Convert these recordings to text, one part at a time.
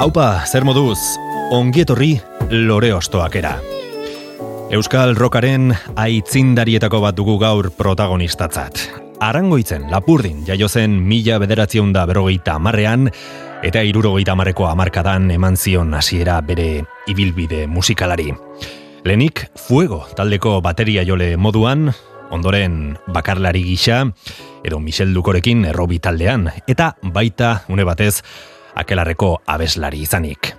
Haupa, zer moduz, ongietorri lore ostoakera. Euskal Rokaren aitzindarietako bat dugu gaur protagonistatzat. Arangoitzen, Lapurdin, jaio zen mila bederatzion da berrogeita amarrean, eta irurogeita marreko amarkadan eman zion hasiera bere ibilbide musikalari. Lenik, Fuego taldeko bateria jole moduan, ondoren bakarlari gisa, edo Michel Dukorekin errobi taldean, eta baita, une batez, akelarreko abeslari izanik.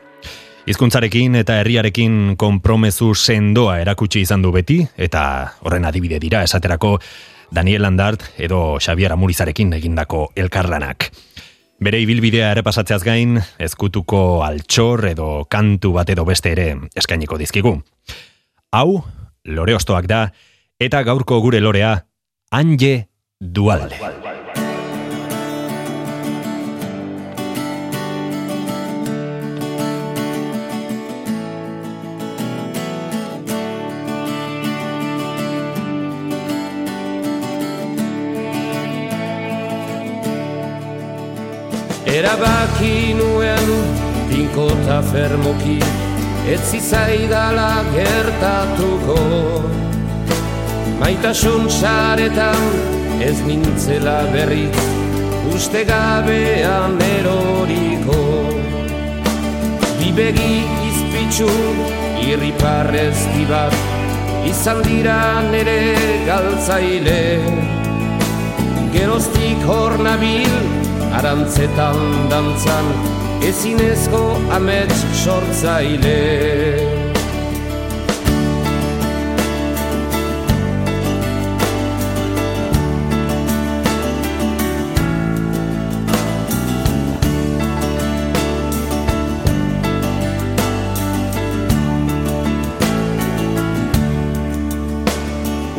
Hizkuntzarekin eta herriarekin konpromezu sendoa erakutsi izan du beti, eta horren adibide dira esaterako Daniel Landart edo Xavier Amurizarekin egindako elkarlanak. Bere ibilbidea ere pasatzeaz gain, ezkutuko altxor edo kantu bat edo beste ere eskainiko dizkigu. Hau, lore ostoak da, eta gaurko gure lorea, Anje Dualde. Tinko eta fermoki Ez zizaidala gertatuko Maitasun txaretan ez nintzela berriz Uste gabean eroriko. Bibegi izpitzu irriparrez dibat Izan dira nere galtzaile. Geroztik hor nabil arantzetan dantzan ezinezko amets sortzaile.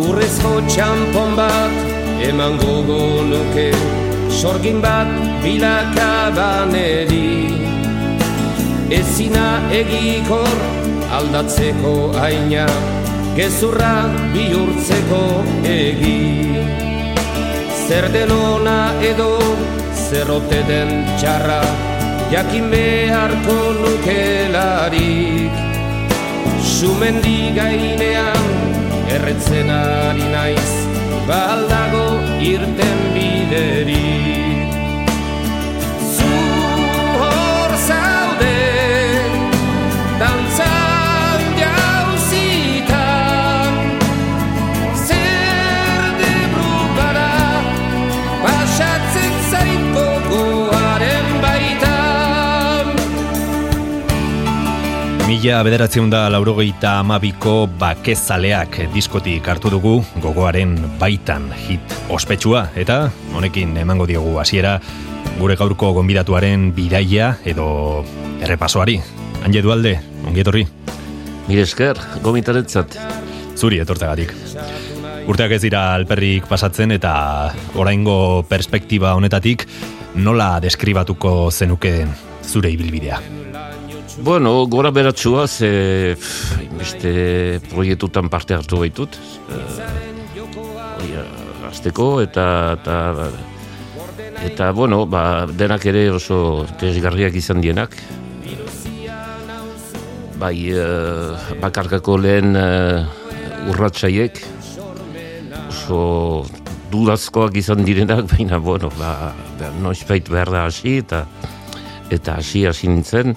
Urrezko txampon bat eman gogo nuke sorgin bat bilakabaneri. Ezina egikor aldatzeko aina Gezurra bihurtzeko egi. Zer denona edo zerrote den txarra Jakin beharko nukelarik. Sumendi gainean erretzen ari naiz Baldago irten querida. Mila bederatzeun da laurogeita amabiko bakezaleak diskotik hartu dugu gogoaren baitan hit ospetsua eta honekin emango diogu hasiera gure gaurko gonbidatuaren biraia edo errepasoari. Anje dualde, ongietorri? Mire esker, gomitaretzat. Zuri etortegatik. Urteak ez dira alperrik pasatzen eta oraingo perspektiba honetatik nola deskribatuko zenuke zure ibilbidea? Bueno, gora beratxua, ze beste proiektutan parte hartu baitut. Uh, azteko, eta, eta, eta, bueno, ba, denak ere oso tesgarriak izan dienak. Bai, uh, bakarkako lehen urratxaiek, oso dudazkoak izan direnak, baina, bueno, ba, ba noiz behar da hasi, eta eta hasi hasi nintzen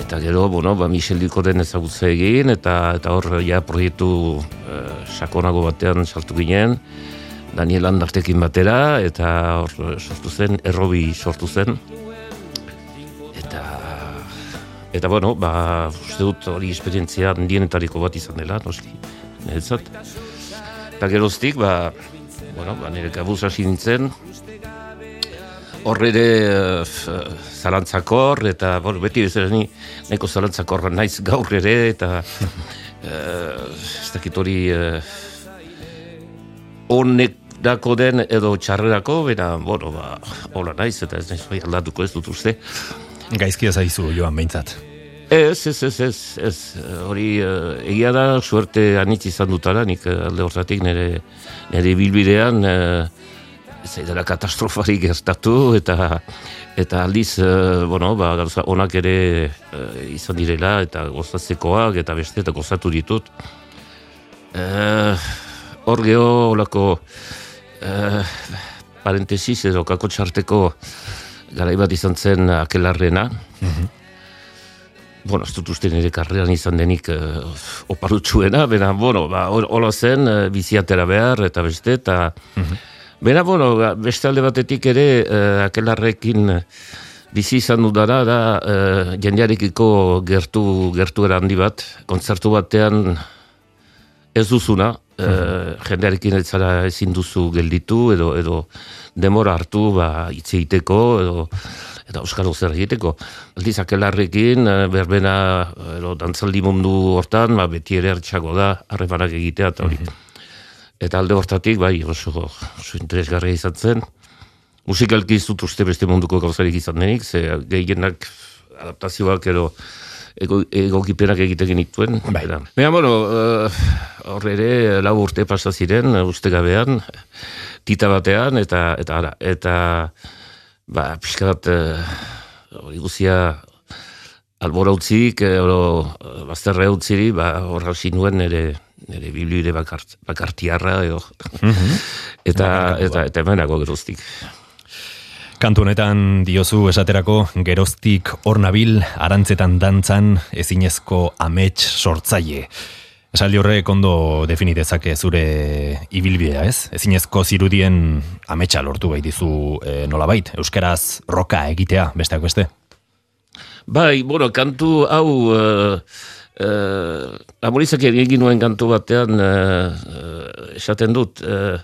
eta gero, bueno, ba, Michel Dukoren ezagutza egin, eta eta hor, ja, proiektu uh, sakonago batean sartu ginen, Daniel Andartekin batera, eta hor sortu zen, errobi sortu zen. Eta, eta bueno, ba, uste dut hori esperientzia handienetariko bat izan dela, noski, niretzat. Eta geroztik, ba, bueno, ba, nire kabuz hasi nintzen, Horre ere uh, zalantzakor, eta bueno, beti ez ni neko zalantzakorra naiz gaur ere, eta uh, ez dakit hori honek dako den edo txarrerako, bera, bueno, ba, hola naiz, eta ez naiz bai aldatuko ez dut uste. Gaizkia zaizu joan behintzat. Ez, ez, ez, ez, ez, hori uh, egia da, suerte anitz izan dutara, nik alde hortatik nire, nire bilbidean, uh, ez dela katastrofarik gertatu, eta eta aldiz, uh, bueno, ba, gauza, onak ere uh, izan direla, eta gozatzekoak, eta beste, eta gozatu ditut. Uh, hor geho, olako, uh, parentesis edo kako txarteko garaibat izan zen akelarrena. Mm Bueno, ez dut uste nire karreran izan denik uh, oparutxuena, bena, bueno, ba, hola zen, uh, biziatera behar, eta beste, eta... Mm Bena, bueno, ba, beste alde batetik ere, uh, akelarrekin bizi izan dudara, da, uh, jendearekiko gertu, gertu handi bat, kontzertu batean ez duzuna, uh, jendearekin ez zara ezin duzu gelditu edo edo demora hartu ba hitz egiteko edo eta euskara zer egiteko. Aldiz akelarrekin berbena edo dantzaldi mundu hortan ba beti ere hartxago da harremanak egitea eta hori. Eta alde hortatik bai oso, oso interesgarria izan zen. Musikalki ez dut uste beste munduko gauzarik izan denik, ze gehienak adaptazioak edo egokipenak ego egiten genituen. Bai. Baina, bueno, uh, horre ere, lau urte pasa ziren, uste gabean, tita batean, eta, eta, ara, eta, ba, pixka bat, uh, hori guzia, albora utzik, oro, bazterre utziri, ba, horra nuen nire, nire biblioide bakart, bakartiarra, edo. Mm -hmm. eta, eta, eta, eta, geruztik. Kantu honetan diozu esaterako geroztik hor nabil arantzetan dantzan ezinezko amets sortzaile. Esaldi horrek ondo definitezake zure ibilbidea, ez? Ezinezko zirudien ametsa lortu bai dizu e, nolabait, euskaraz roka egitea, besteak beste? Bai, bueno, kantu hau uh, uh, amorizak egin nuen kantu batean uh, esaten dut, uh,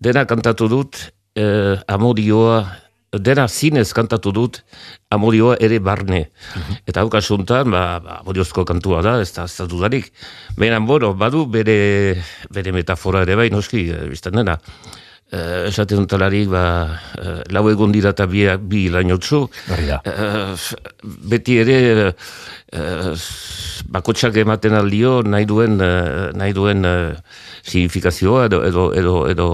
dena kantatu dut, uh, amodioa dena zinez kantatu dut amodioa ere barne. Mhm. Eta hau kasuntan, ba, ba, amodiozko kantua da, ez da, ez da dudarik. Beran, bueno, badu bere, bere metafora ere bai, noski, biztan dena. E, esaten dut alarik, ba, e, lau egon dira eta bi, bi lainotzu. beti ere, e, bakotxak ematen aldio, nahi duen, nahi duen e, signifikazioa edo, edo, edo, edo,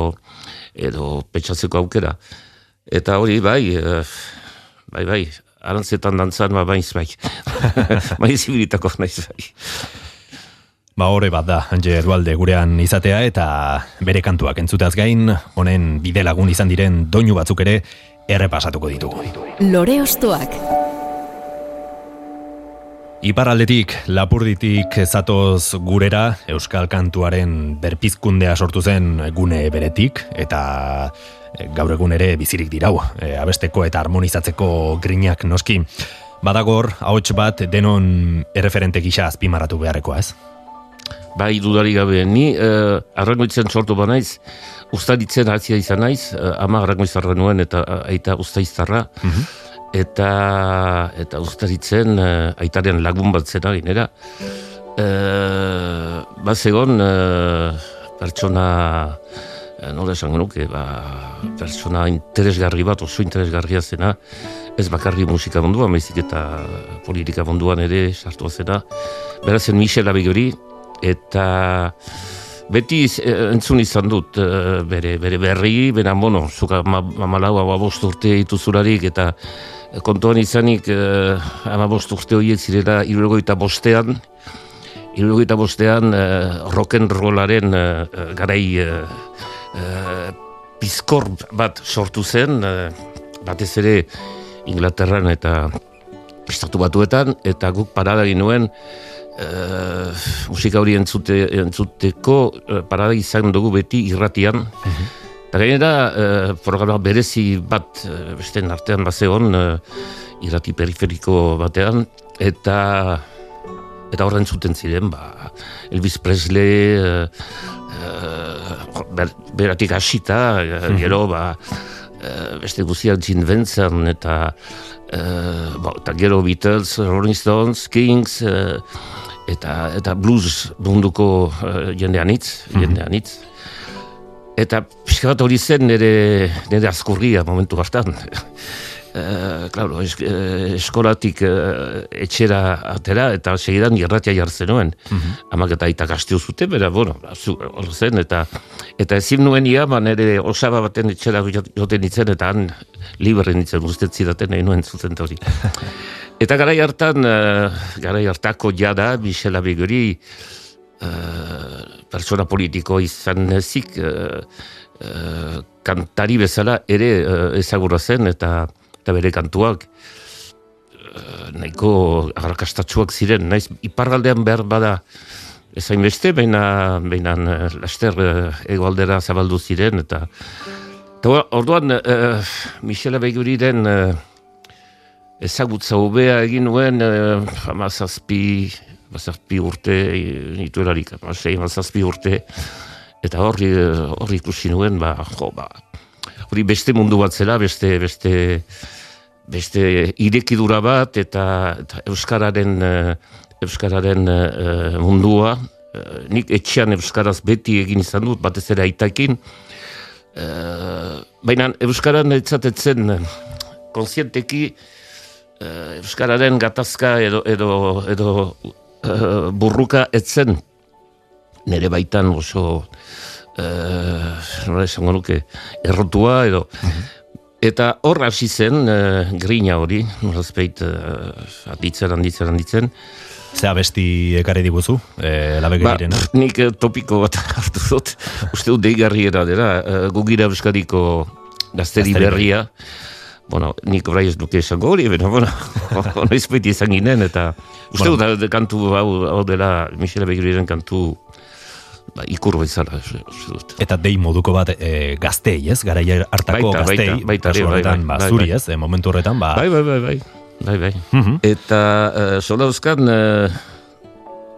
edo petxatzeko aukera. Eta hori bai, uh, bai, bai, arantzetan dantzan, ba, baiz bai. bai zibilitako naiz bai. Ba horre bat da, Anje Edualde gurean izatea eta bere kantuak entzuteaz gain, honen bide lagun izan diren doinu batzuk ere errepasatuko ditugu. Lore ostoak. Iparaldetik, lapurditik zatoz gurera, Euskal Kantuaren berpizkundea sortu zen gune beretik, eta Eh, gaur egun ere bizirik dirau, e, abesteko eta harmonizatzeko grinak noski. Badagor, ahots bat denon erreferente gisa azpimarratu beharrekoa ez? Bai, dudari gabe, ni uh, arrangoitzen sortu ba naiz, ustaditzen hatzia izan naiz, uh, ama arrangoizarra nuen eta uh, aita ustaiztarra, mm eta, eta ustaditzen uh, aitaren lagun bat zena ginera. Uh, ba zegon, pertsona Eh, nola esan genuke, ba, persona interesgarri bat, oso interesgarria zena, ez bakarri musika munduan, maizik eta politika munduan ere sartu zena. Berazen Michel Abigori, eta beti eh, entzun izan dut eh, bere, bere berri, bera mono, zuka mamalau ma, bost urte ituzularik, eta kontuan izanik ama bost urte horiek zirela irurgoita bostean, irurgoita bostean rock'n'rollaren garai uh, bizkor bat sortu zen, uh, batez ere Inglaterran eta Estatu batuetan, eta guk parada nuen uh, musika hori entzute, entzuteko uh, parada izan dugu beti irratian. Mm Eta gainera, uh, programa berezi bat, uh, beste artean bat zegoen, uh, irrati periferiko batean, eta eta horren zuten ziren, ba, Elvis Presley, uh, ber, beratik hasita, mm gero, ba, uh, beste guztiak zinbentzen, eta, uh, bo, eta gero Beatles, Rolling Stones, Kings, uh, eta, eta blues munduko uh, jendean hitz, mm -hmm. jendean hitz. Eta pixka bat hori zen nire, nire askurria momentu hartan. Uh, claro, es, uh, eskolatik uh, etxera atera eta segidan irratia jartzen nuen. Mm -hmm. Amak eta aita gaztio zute, bera, bueno, hor zen, eta eta ezin nuen ia, ba, nire osaba baten etxera joten ditzen, eta han libre nintzen ustet zidaten nahi nuen zuten hori. eta garai hartan, uh, garai hartako jada, Michela Bigori, uh, persona politiko izan ezik, uh, uh, kantari bezala ere uh, ezagurra zen, eta eta bere kantuak nahiko agarrakastatxuak ziren, naiz ipargaldean behar bada ezain beste, baina, baina laster egoaldera zabaldu ziren, eta, eta orduan uh, Michela Beguriren uh, ezagutza hobea egin nuen uh, amazazpi amazazpi urte nituelarik, amazazpi urte. Eta horri, horri ikusi nuen, ba, jo, ba, hori beste mundu bat zela, beste, beste, beste irekidura bat, eta, eta Euskararen, uh, Euskararen uh, mundua, nik etxean Euskaraz beti egin izan dut, batez ere aitakin, uh, baina Euskaran etzatetzen konsienteki Euskararen gatazka edo, edo, edo uh, burruka etzen, nire baitan oso nola esango nuke, errotua edo. Mhm. Eta hor hasi zen uh, grina hori, nolazpeit uh, aditzen, handitzen, handitzen. Ze abesti ekarri diguzu, e, ba, Nik topiko bat hartu dut, uste dut deigarri dela, uh, gugira euskadiko gazteri berria. Bueno, nik orai ez duke esango hori, baina, bueno, noiz beti izan ginen, eta uste bueno. dut kantu hau, hau dela, Michele Begiriren kantu ba, ikur bezala. Eta dei moduko bat e, gaztei, ez? Gara hartako baita, gaztei, baita, baita, kasu horretan, bai, bai, ba, zuri, ez? E, momentu horretan, ba... Bai, bai, bai, bai. bai, bai. Mhm. Eta uh, sola euskan, uh,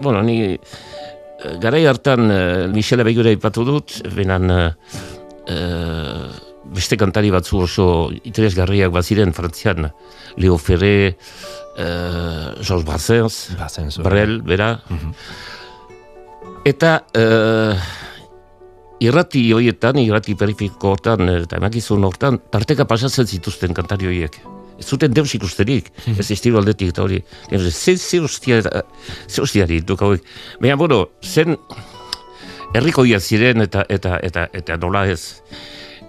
bueno, ni uh, garai hartan uh, Michele Begura ipatu dut, benan uh, beste kantari batzu oso interesgarriak baziren frantzian, Leo Ferre, uh, Georges Brassens, Brel, bera, mm Eta uh, irrati hoietan, irrati perifiko hortan, eh, eta emakizun hortan, tarteka pasatzen zituzten kantari horiek. Ez zuten deus ikusterik, mm ez estilo aldetik eta hori. Ze, ze hostia, ze hostia dituk hauek. Baina, bueno, zen herriko ziren eta, eta, eta, eta nola ez.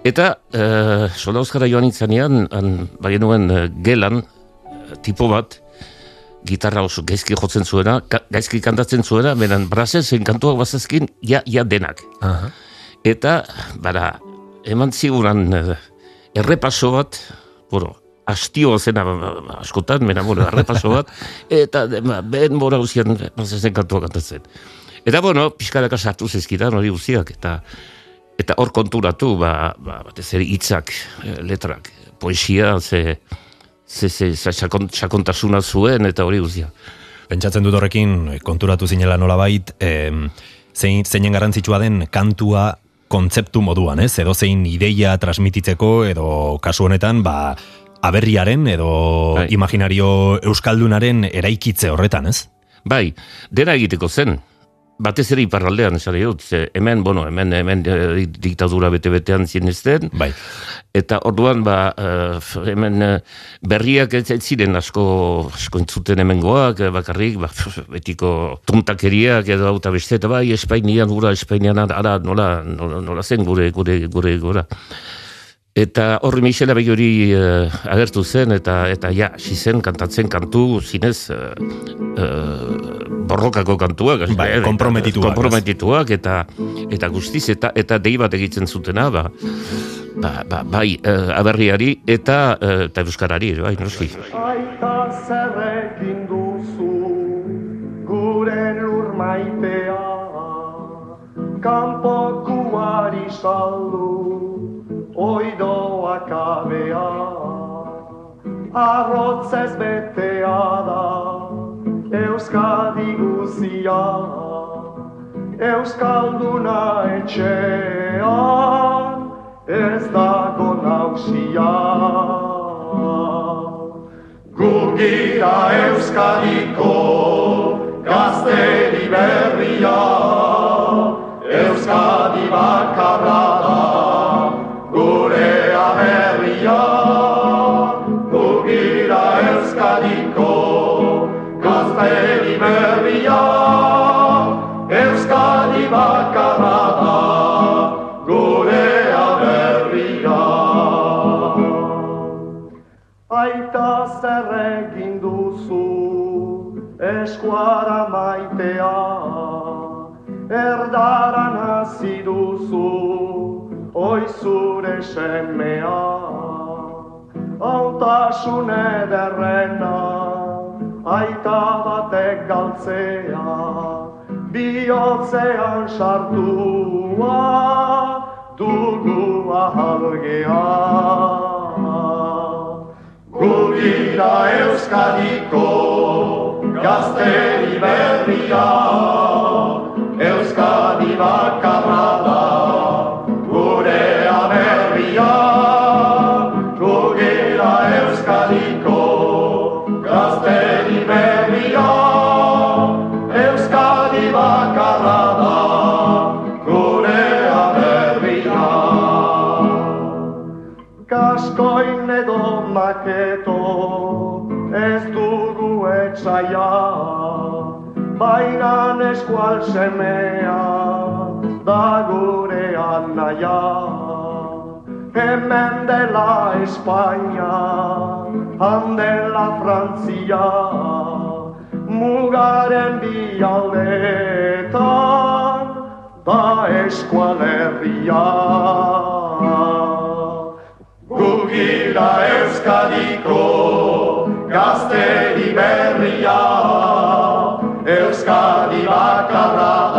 Eta, uh, soldauzkara joan itzanean, bai nuen uh, gelan, tipo bat, gitarra oso gaizki jotzen zuena, gaizki kantatzen zuena, benen brazen zen kantuak bazazkin, ja, ja denak. Eta, bara, eman ziguran uh, errepaso bat, bueno, astio zena ba, ba, ba, askotan, mena, bueno, errepaso bat, eta ben bora guztian brazen kantuak kantatzen. Eta, bueno, pixkaraka sartu zezkidan hori guztiak, eta eta hor konturatu, ba, ba, batez ere hitzak, eh, letrak, poesia, ze, ze, ze, sakontasuna zuen eta hori guztia. Pentsatzen dut horrekin, konturatu zinela nola bait, e, zein, zeinen garrantzitsua den kantua kontzeptu moduan, ez? Edo zein ideia transmititzeko, edo kasu honetan, ba, aberriaren edo bai. imaginario euskaldunaren eraikitze horretan, ez? Bai, dena egiteko zen, batez ere iparraldean esan dut, ze hemen, bueno, hemen, hemen e, diktadura bete-betean zinezten, bai. eta orduan, ba, uh, hemen uh, berriak ez, ziren asko, asko entzuten hemen goak, bakarrik, ba, betiko tuntakeriak edo auta beste, eta bai, Espainian, gura, Espainian, ara, nola, nola, nola zen gure, gure, gure, gure, Eta horri Michela Begori uh, agertu zen, eta eta ja, si zen kantatzen kantu zinez uh, uh, borrokako kantuak. Bai, komprometituak. Komprometituak, eta, eta guztiz, eta eta dei bat egiten zutena, ba, ba, ba, bai, uh, aberriari, eta, uh, eta euskarari, bai, noski. Aita zerrekin duzu, gure lur maitea, kanpokuari saldu, oidoa kabea arrotz ez betea da Euskadi guzia Euskalduna etxean ez dago nausia. Gugira Euskadiko gazteri berria, Euskadi bakarra da, gure aberria. Gugira Euskadiko gazteri berria, Euskadi bakarra da, gure aberria. Aita zer egin duzu, eskuara maitea, erdaran hasi duzu, oi zure semea. Autasun ederrena, aita batek galtzea, bihotzean sartua, dugu ahalgea. Gugira Euskadiko gazteri berria, Euskadi bakarra da, etxaia Baina eskual semea da gure anaia. Hemen dela Espainia, han dela Frantzia Mugaren bi aldeetan da eskualerria Gugira Euskadiko gazteri berria Euskadi bakarra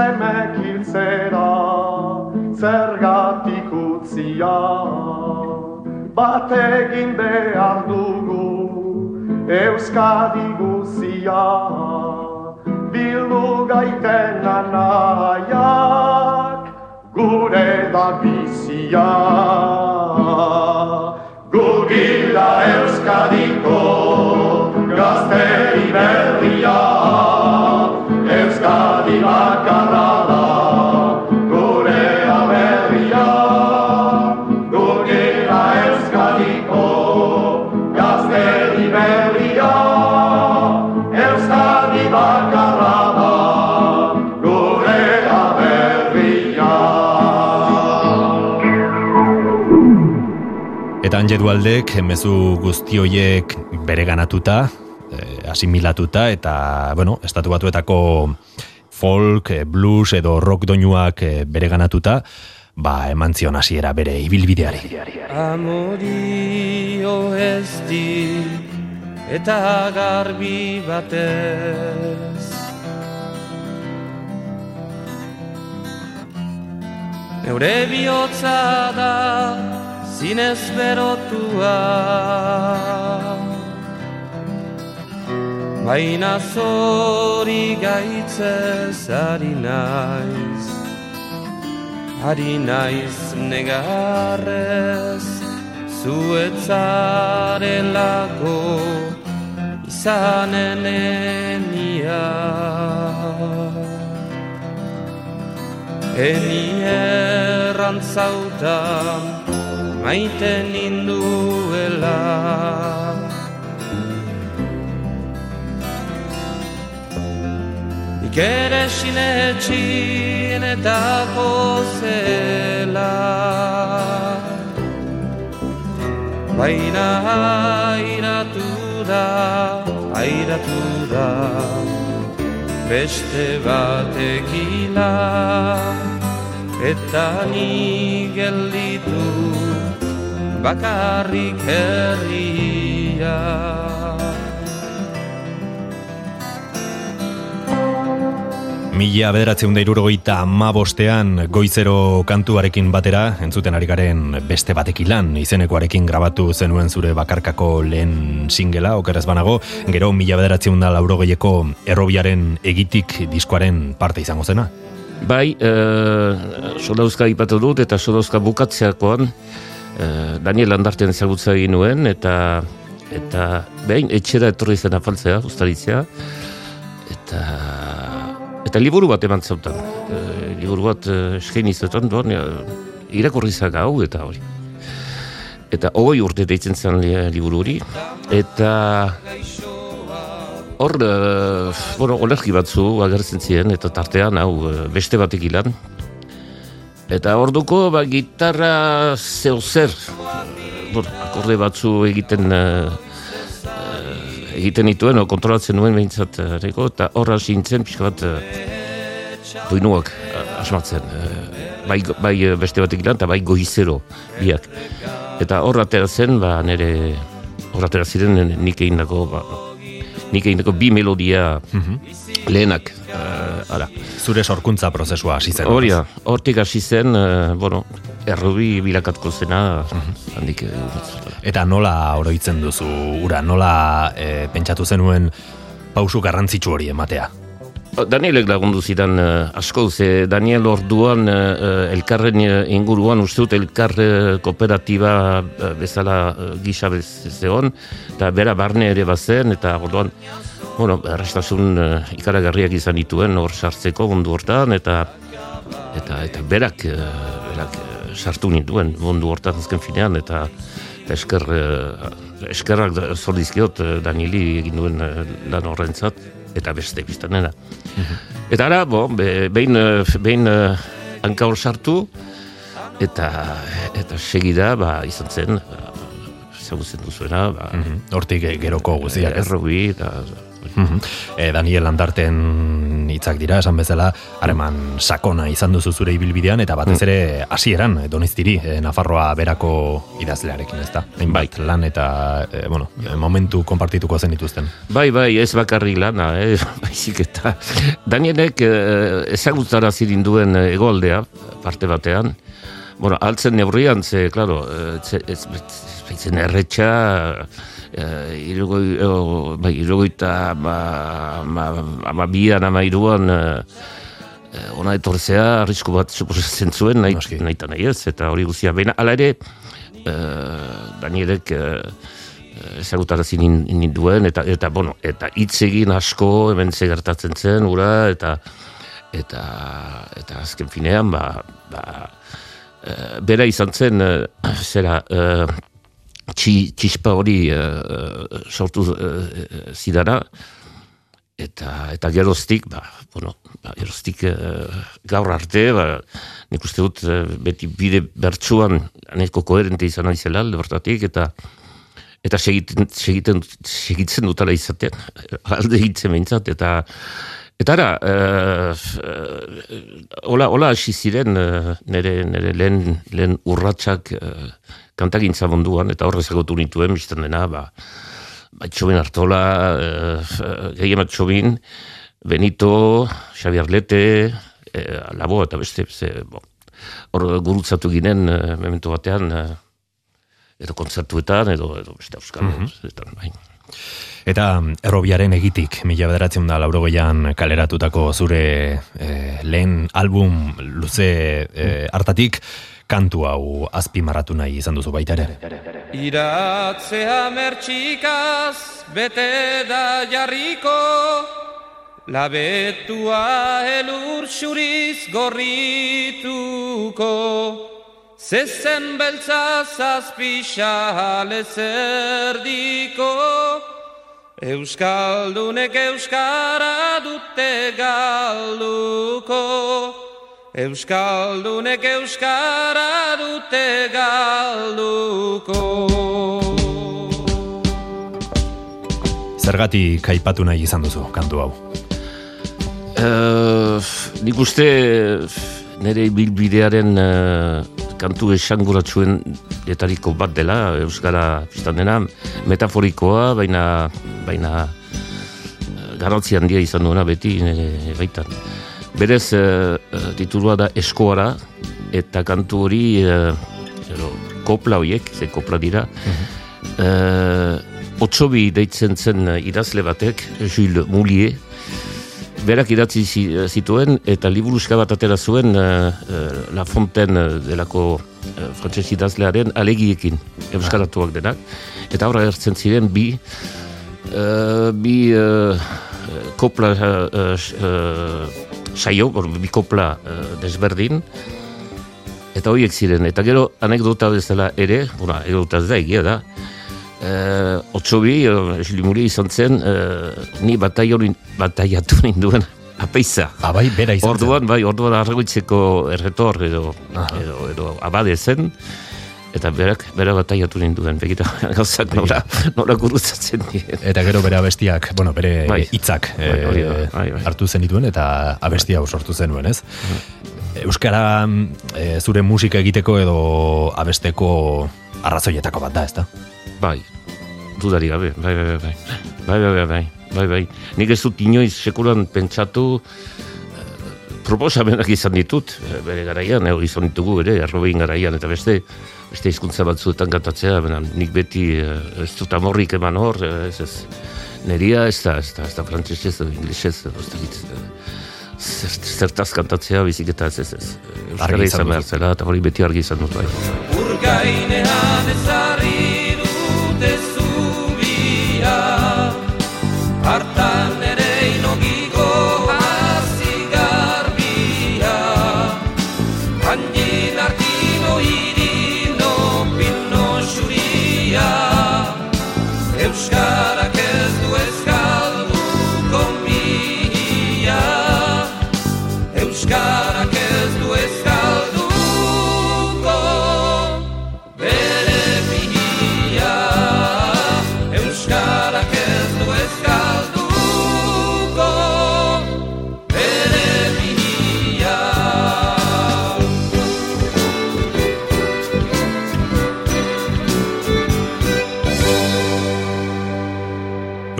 semek hiltzera zergatik utzia. Bat egin behar dugu Euskadi guzia. Bildu gaiten anaiak gure da bizia. Gugira Euskadiko gazteri berria Eta Anje Dualdek mezu guzti hoiek bereganatuta, eh, asimilatuta eta, bueno, estatu batuetako folk, eh, blues edo rock doinuak eh, bereganatuta, ba, eman zion hasiera bere ibilbideari. Amorio ez di eta garbi batez Neure bihotza da zinez berotua Baina zori gaitzez ari naiz Ari naiz negarrez Zuetzarelako izanen enia. Eni errantzautan maite ninduela Nik ere sinetxin eta pozela Baina airatu da, airatu da Beste batekila Eta ni gelditu bakarrik herria. Mila bederatzeun da irurogeita ma goizero kantuarekin batera, entzuten ari garen beste batekin lan, izenekoarekin grabatu zenuen zure bakarkako lehen singela, okeraz banago, gero mila bederatzeun da laurogeieko errobiaren egitik diskoaren parte izango zena. Bai, eh, e, sodauzka ipatu dut eta sodauzka bukatzeakoan, e, Daniel Andarten ezagutza egin nuen eta eta behin etxera etorri zen afaltzea, ustaritzea eta eta liburu bat eman zautan e, liburu bat e, eskaini zautan bon, ja, irakurri hau eta hori. Eta hoi urte deitzen zen li- liburu hori. Eta hor, e, bueno, olerki batzu agertzen ziren eta tartean hau e, beste batek ilan eta orduko ba, gitarra zeu zer akorde batzu egiten e, egiten dituen, o, kontrolatzen nuen behintzat, eh, reko, eta horra sintzen pixka bat eh, doinuak eh, asmatzen. eh, bai, bai beste batek lan, eta bai goizero biak. Eta horra zen, ba, nire horra ziren nik egindako, ba, nik egindako bi melodia lehenak. eh, ara. Zure sorkuntza prozesua hasi zen. Hori da, hortik hasi zen, eh, bueno, errubi bilakatko zena, handik eh, Eta nola oroitzen duzu ura, nola e, pentsatu zenuen pausu garrantzitsu hori ematea. Danielek lagundu zidan eh, asko, ze Daniel orduan eh, elkarren eh, inguruan uste dut elkar eh, kooperatiba eh, bezala eh, gisa zeon, eta bera barne ere bazen, eta orduan, bueno, errastasun eh, ikaragarriak izan dituen hor sartzeko mundu hortan, eta eta eta berak, eh, berak eh, sartu nituen mundu hortan azken finean, eta eta esker, eh, eskerrak zor dizkiot eh, Danieli egin duen eh, lan horrentzat, eta beste biztanena. Eta ara, bo, be, behin, eh, behin eh, hanka hor sartu, eta, eta segida, ba, izan zen, ba, ezagutzen duzuena, ba, Mhm. Hortik eh, geroko guztiak errobi, eta, Mhm. Eh, Daniel Landarten hitzak dira, esan bezala, hareman sakona izan duzu zure ibilbidean, eta batez ere hasieran eh, doniztiri, eh, Nafarroa berako idazlearekin, ez da? Hainbat lan eta, eh, bueno, eh, momentu konpartituko zen dituzten. Bai, bai, ez bakarrik lana, eh? baizik eta Danielek eh, ezagutzara zirin duen eh, egoaldea, parte batean, bueno, altzen neurrian, ze, klaro, eh, ez, ez, ez, erretxa, eh, irugoi, oh, bai, irugoita, ma, ma, ama bian, ama iruan, eh, eh, ona etortzea, arrisku bat suposatzen zuen, nahi, Noski. nahi eta nahi ez, eta hori guztia, baina, ala ere, eh, Danielek eh, ezagutarazi nin- ninduen eta eta bueno eta hitz egin asko hemen ze gertatzen zen ura eta eta eta azken finean ba, ba eh, bera izan zen eh, zera eh, txi, txispa hori eh, sortu eh, zidara eta eta geroztik ba bueno ba, geroztik eh, gaur arte ba nik uste dut beti bide bertsuan aneko koherente izan naizela alde hortatik eta eta segiten, segiten, segitzen dutala izaten, alde hitzen behintzat, eta Eta ara, eh, hola, hola hasi ziren nire, nire lehen, lehen urratsak eh, kantagintza munduan, eta horrez egotu nituen, biztan dena, ba, ba Txobin Artola, eh, Gehiemat Txobin, Benito, Xavier Lete, eh, Labo, eta beste, ze, bo, hor gurutzatu ginen, eh, memento batean, eh, edo kontzertuetan, edo, edo beste euskal, mm bai. Eta errobiaren egitik, mila bederatzen da laurogeian kaleratutako zure eh, lehen album luze eh, hartatik, kantu hau azpimarratu nahi izan duzu baita ere. Iratzea mertxikaz bete da jarriko Labetua elur xuriz gorrituko Zezen beltza zazpixa lezerdiko Euskaldunek euskara dute galduko Euskaldunek euskara dute galduko Zergatik aipatu nahi izan duzu kantu hau. Uh, nik uste nire bilbidearen uh, kantu esanguratsuen etariko bat dela, Euskara biztan dena, metaforikoa, baina, baina uh, garrantzi handia izan duena beti nire baitan. Berez, uh, titulua da Eskoara, eta kantu hori, uh, zero, kopla horiek, ze kopla dira, uh, otsobi deitzen zen idazle batek, Jules Moulier, berak idatzi zituen eta liburuska bat atera zuen uh, uh, La Fontaine delako uh, frantses idazlearen alegiekin euskaratuak denak. Eta horra ertzen ziren bi uh, bi uh, kopla uh, uh, saio, bi kopla uh, desberdin eta horiek ziren. Eta gero anekdota bezala ere, bona, anekdota ez da egia da Uh, otsobi, uh, izan zen, uh, ni bataiatu ninduen apeiza. Abai, ah, bera izan orduan, bai, orduan arragoitzeko erretor edo, edo, edo abade zen, eta berak, bera bataiatu ninduen, begita, gauzak nora, nora gurutzatzen dien. Eta gero bere abestiak, bueno, bere bai. hitzak bai, bai, bai, hartu zen dituen, eta abestia sortu zenuen, ez? Euskara e, zure musika egiteko edo abesteko arrazoietako bat da, ez da? Bai, dudari gabe, bai, bai, bai, bai, bai, bai, bai, bai, bai, nik ez dut inoiz sekuran pentsatu proposamenak izan ditut, bere garaian, ego izan ditugu ere, arrobein garaian, eta beste, beste izkuntza batzuetan kantatzea, bena, nik beti ez dut amorrik eman hor, ez ez, neria ez da, ez da, ez da frantzesez, edo inglesez, ez da, zertaz kantatzea bizik eta ez ez ez. Euskara izan behar zela, eta hori beti argi izan dut bai. Urgainean ezarri hartan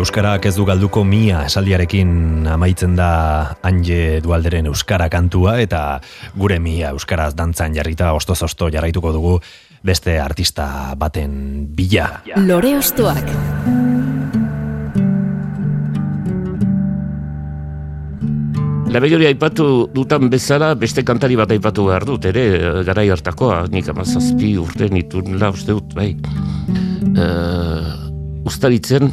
Euskarak ez du galduko mia esaldiarekin amaitzen da Anje Dualderen Euskara kantua eta gure mia Euskaraz dantzan jarrita osto-zosto jarraituko dugu beste artista baten bila. Lore Ostoak Labellori aipatu dutan bezala beste kantari bat aipatu behar dut, ere, garai hartakoa, nik amazazpi urte nitun la uste dut, bai. Uh, ustaritzen,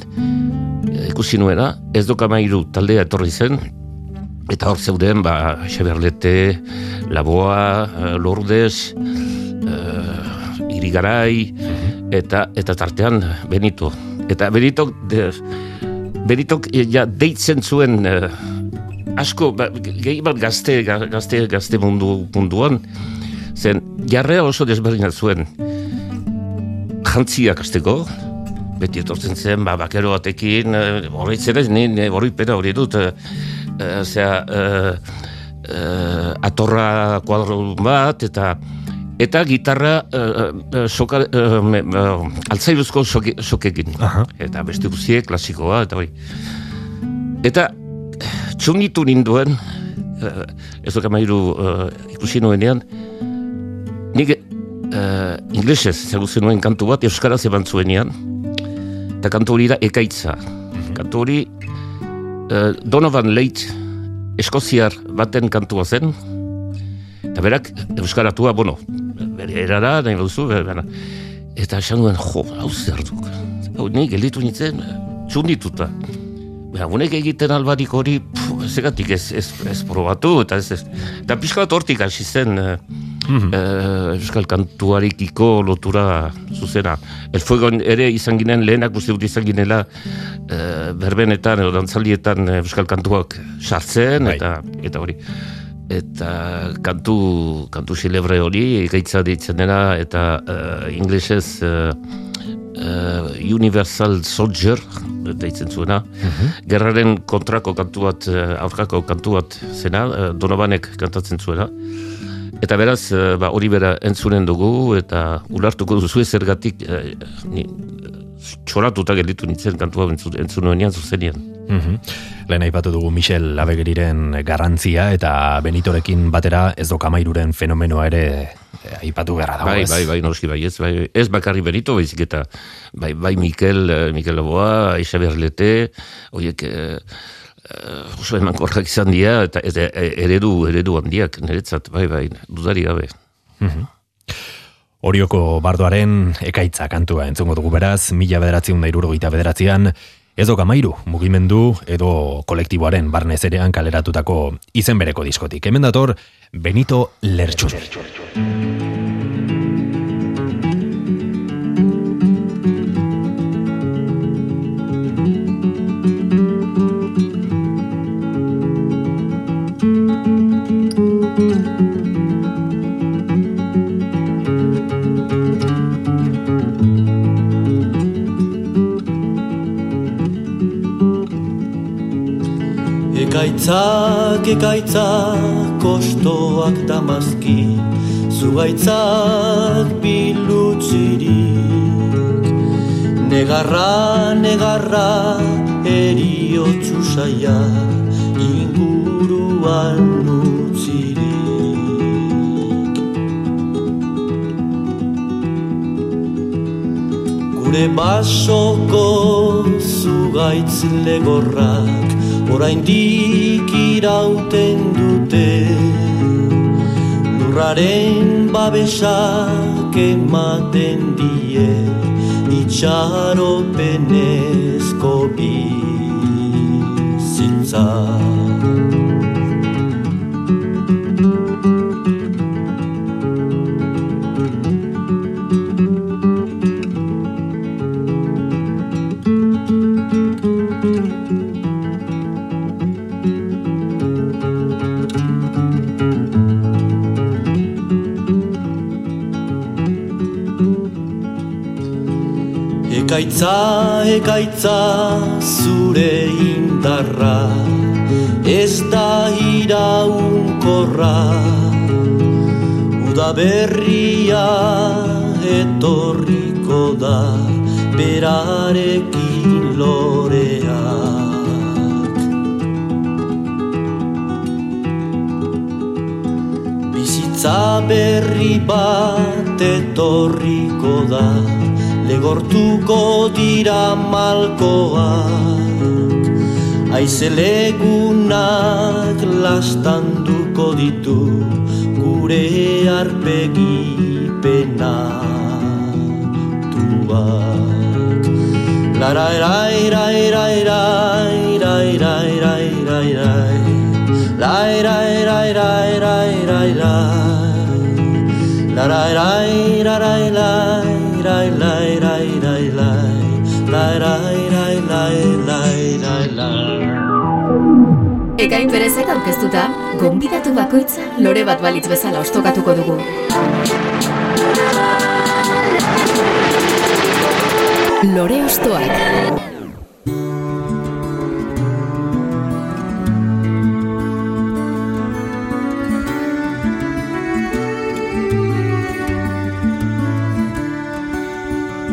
ikusi nuena, ez mairu taldea etorri zen, eta hor zeuden, ba, Xaberlete, Laboa, uh, Lourdes, uh, Irigarai, eta, eta tartean Benito. Eta Benito, de, Benito ja, deitzen zuen uh, asko, ba, gehi bat gazte, gazte, gazte mundu, munduan, zen jarrea oso desberdinat zuen jantziak azteko, beti etortzen zen, ba, bakero batekin, e, horretzen ez, nire hori pena hori dut, e, e, atorra kuadro bat, eta eta gitarra e, e, soka, e, altzairuzko sokekin. Eta beste guziek, klasikoa, eta hori. Eta txungitu ninduen, e, ez duk amairu ikusi nuenean, nik uh, inglesez zaguzen nuen kantu bat, euskaraz eban zuenean, eta kantu hori da ekaitza. Mhm. Kantu hori uh, Donovan Leit eskoziar baten kantua zen, eta berak euskaratua, bueno, bere erara, nahi duzu, eta esan duen, jo, hau zer duk. Hau, nik gelditu nintzen, txundituta. Honek egiten albarik hori, zegatik ez, ez, ez probatu, eta ez, ez. Eta pixka bat hortik hasi zen, mm euskal kantuarikiko lotura zuzena. El fuego ere izan ginen lehenak uste dut izan ginela uh, berbenetan edo dantzalietan euskal kantuak sartzen, bai. eta eta hori. Eta kantu, kantu xelebre hori, gaitza ditzen dena, eta uh, inglesez uh, Universal Soldier, deitzen zuena, mhm. gerraren kontrako kantu bat, uh, aurkako kantu bat zena, uh, Donovanek kantatzen zuena. Eta beraz, ba, hori bera entzunen dugu, eta ulartuko duzu zergatik, uh, ni, txoratuta gelditu nintzen kantua entzun, entzun zuzenean. Mhm. Lehen aipatu dugu Michel Abegeriren garrantzia eta Benitorekin batera ez dokamairuren fenomenoa ere eh, aipatu beharra dago Bai, bai, bai, noski bai, ez, bai, ez bakarri Benito, baizik eta bai, bai Mikel, eh, Mikel Laboa, Aixa Berlete, horiek eh, eh, oso emankorrak izan dira, eta eh, eredu, eredu handiak, niretzat, bai, bai, dudari gabe. Orioko bardoaren ekaitza kantua entzungo dugu beraz, mila bederatziun da irurogeita bederatzean, ez dokamairu mugimendu edo kolektiboaren barnez erean kaleratutako izen bereko diskotik. Hemen dator Benito Lertxun. Ekaitzak, kostoak damazki, zugaitzak bilutzirik. Negarra, negarra, eriotzu saia, inguruan utzirik. Gure basoko zugaitz legorrak, oraindik irauten dute. Lurraren babesak ematen die Itxaropenezko Ekaitza, ekaitza, zure indarra. Ez da iraunkorra. Uda berria etorriko da Berarekin loreak. Bizitza berri bat etorriko da legortuko dira malkoak Aizelegunak lastanduko ditu gure arpegi penatuak Lara era era era era era era era era era La era era era era era era La ra ra ra ra ra Ekain berezek aurkeztuta, gonbidatu bakoitza lore bat balitz bezala ostokatuko dugu. Lore ostoak.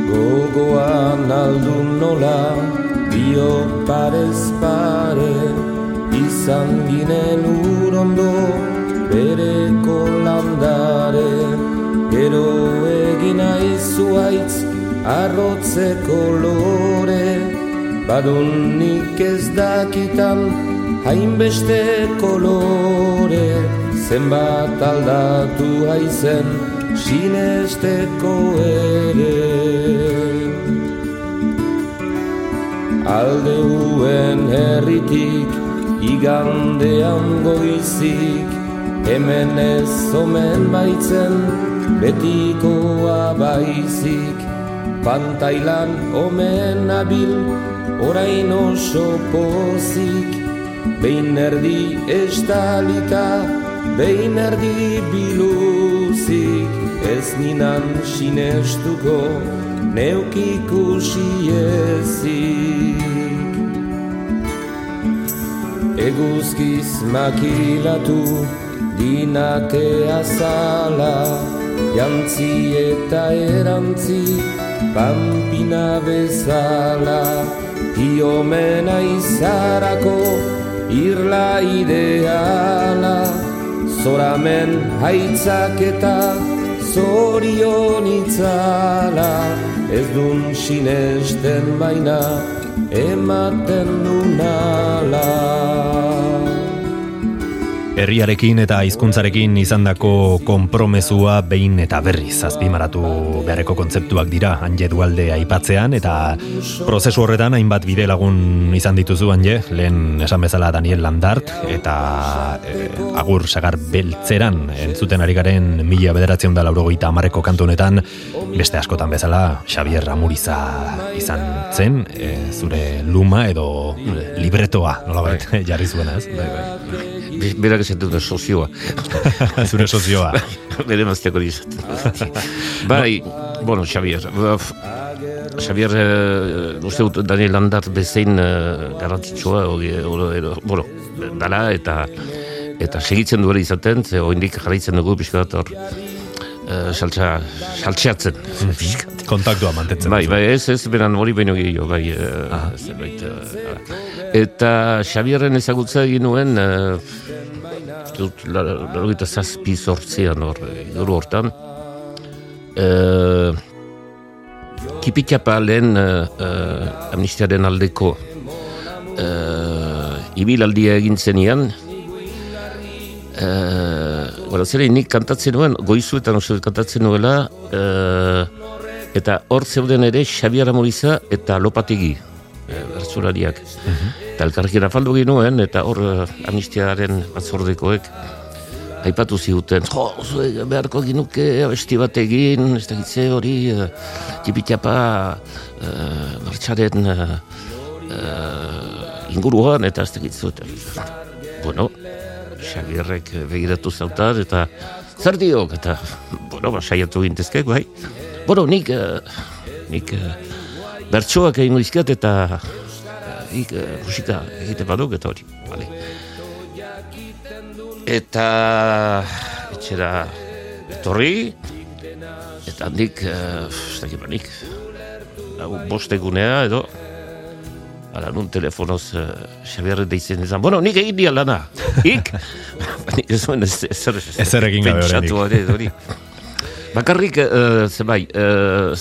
Gogoan aldun nola Bio parez pare Izan ginen urondo Bereko landare Gero egin aizuaitz Arrotze kolore Badun nik ez dakitan Hainbeste kolore. Zenbat aldatu haizen Sinesteko ere. Alde herritik Igandean goizik Hemen ez omen baitzen Betikoa baizik. Pantailan omen abil Orain oso pozik. Behin erdi estalita Behin erdi biluzik. Ez ninan sinestuko Neuk ikusi ezik Eguzkiz makilatu Dinake azala jantzi eta erantzi, pampina bezala, hiomena izarako, irla ideala, zoramen haitzak eta zorion itzala, ez dun sinesten baina, ematen nunala. Herriarekin eta hizkuntzarekin izandako konpromezua behin eta berriz azpimaratu beharreko kontzeptuak dira Anje Dualde aipatzean eta prozesu horretan hainbat bide lagun izan dituzu Anje, lehen esan bezala Daniel Landart eta eh, Agur Sagar Beltzeran entzuten ari garen mila bederatzen da laurogeita amarreko kantu honetan beste askotan bezala Xavier Amuriza izan zen eh, zure luma edo libretoa nolabait jarri zuena ez? Bai, bai. Berak esaten dut sozioa. Zure sozioa. Bere mazteako izaten. bai, bueno, Xavier. Baf, Xavier, uh, uste dut Daniel Landart bezein uh, garrantzitsua, hori, hori, bueno, dala, eta eta segitzen duela izaten, ze oindik jarraitzen dugu pixka bat hor, uh, saltsa, saltseatzen. Kontaktua mantetzen. Bai, bai, ez, ez, beran hori baino gehiago, bai, uh, zerbait, uh, Eta Xabierren ezagutza egin nuen, uh, larogita zazpi sortzean hor, gero hortan, uh, kipitxapa lehen uh, uh, amnistiaren aldeko uh, ibilaldia egin zenian, uh, zere, nik kantatzen nuen, goizuetan oso kantatzen nuela, uh, eta hor zeuden ere Xabier Amoriza eta Lopategi, uh, bertzulariak. Eta elkarrekin afaldu ginuen, eta hor uh, amnistiaren batzordekoek, aipatu ziuten, jo, zuek beharko ginuke abesti bat egin, ez da gitze hori, uh, txipitxapa uh, martxaren uh, uh, inguruan, eta ez da gitze Bueno, Xabierrek begiratu zautan, eta zer diok, eta, bueno, ba, saiatu gintezkek, bai. Bueno, nik, uh, nik uh, bertsoak egin izkiat, eta nik uh, musika egite baduk, eta hori, bale eta etxera etorri eta handik uh, ez dakit banik bostegunea edo Ala, nun telefonoz uh, Xabierre deitzen izan. Bueno, nik egin dia lana. Ik? Nik ez zuen ez zer Ezer egin gabe hori. Bakarrik, uh, ze bai, uh,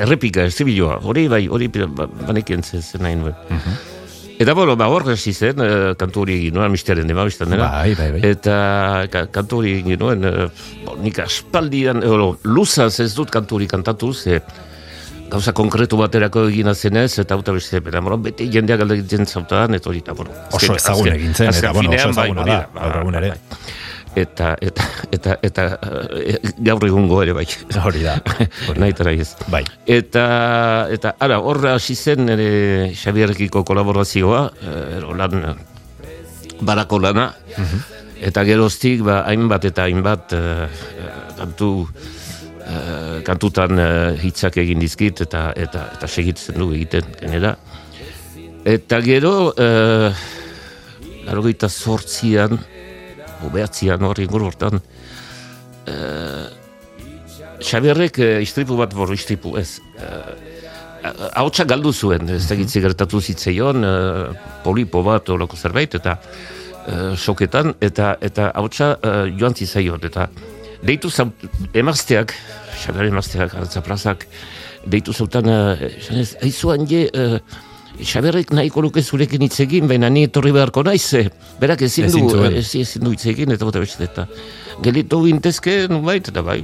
errepika, zibiloa. Hori bai, hori banekien zen nahi nuen. Mhm. Eta bueno, ba, hor hasi zen, uh, kantu hori egin nuen, mistearen dema, biztan dena. Bai, bai, bai. Eta ka, kantu hori egin nuen, uh, bo, nik aspaldian, euro, luzaz ez dut kantu hori kantatu, ze gauza konkretu baterako egina zenez, eta auta beste, bera, bueno, beti jendeak alde egiten zautan, eta hori, eta bueno. Oso ezagun egin zen, eta bueno, oso ezaguna da, gaur egun ere. Bai eta eta eta eta e, gaur egungo ere bai. Hori da. Naitara ez. Bai. Eta eta ara horra hasi zen ere Xabierrekiko kolaborazioa, ero lan barako lana. Mhm. Eta geroztik ba hainbat eta hainbat uh, kantu uh, kantutan uh, hitzak egin dizkit eta eta eta segitzen du egiten genera. Eta gero uh, Larogeita sortzian, behatzian hori ingur hortan, uh, Xabierrek uh, istripu bat bor istripu ez. Uh, galdu zuen, ez da gitzi gertatu zitzeion, uh, polipo bat horoko zerbait, eta uh, soketan, eta eta hautsa uh, joan zitzaion, eta deitu zaut, emazteak, Xabier emazteak, plazak, deitu zautan, uh, aizuan je, uh, Xaberrek nahiko luke zurekin hitz egin, baina ni etorri beharko naiz, eh, berak ezin du, ez, ezin du hitz egin, eta bota beste, eta gelitu gintezke, nubait, eta bai,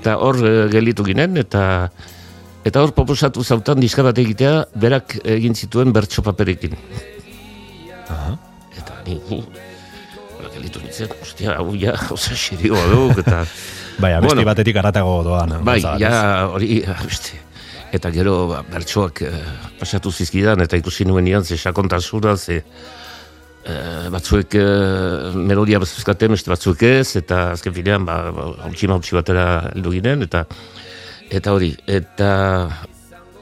eta hor uh, gelitu ginen, eta eta hor proposatu zautan diska bat egitea, berak egin zituen bertso paperekin. Aha. Eta ni, gelitu nintzen, ostia, hau ja, oza, xerioa duk, eta... Bai, abesti bueno, batetik aratago doan. Bai, ja, hori, abesti eta gero ba, bertsoak uh, pasatu zizkidan, eta ikusi nuen nian, ze sakontasuna, ze uh, batzuek uh, melodia bazuzkaten, beste batzuek ez, eta azken finean, ba, ba, hautsima batera heldu ginen, eta eta hori, eta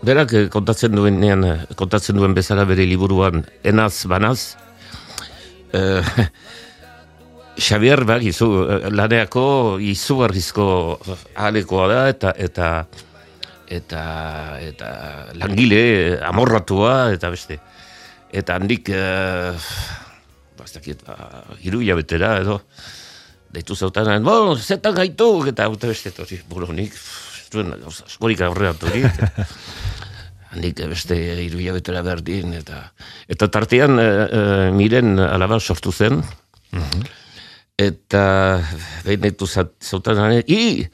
berak kontatzen duen kontatzen duen bezala bere liburuan enaz banaz, uh, Xavier, bai, izu, laneako izugarrizko alekoa da, eta, eta, eta, eta langile amorratua, eta beste. Eta handik, uh, bastakit, ba, hiru hilabetera, edo, deitu zautan, bo, zetan gaitu, eta haute beste, hori, buro, nik, zuen, askorik aurreatu Handik beste hiru hilabetera berdin, eta, eta tartean, uh, miren alaba sortu zen, mhm. Eta behin deitu zautan, i,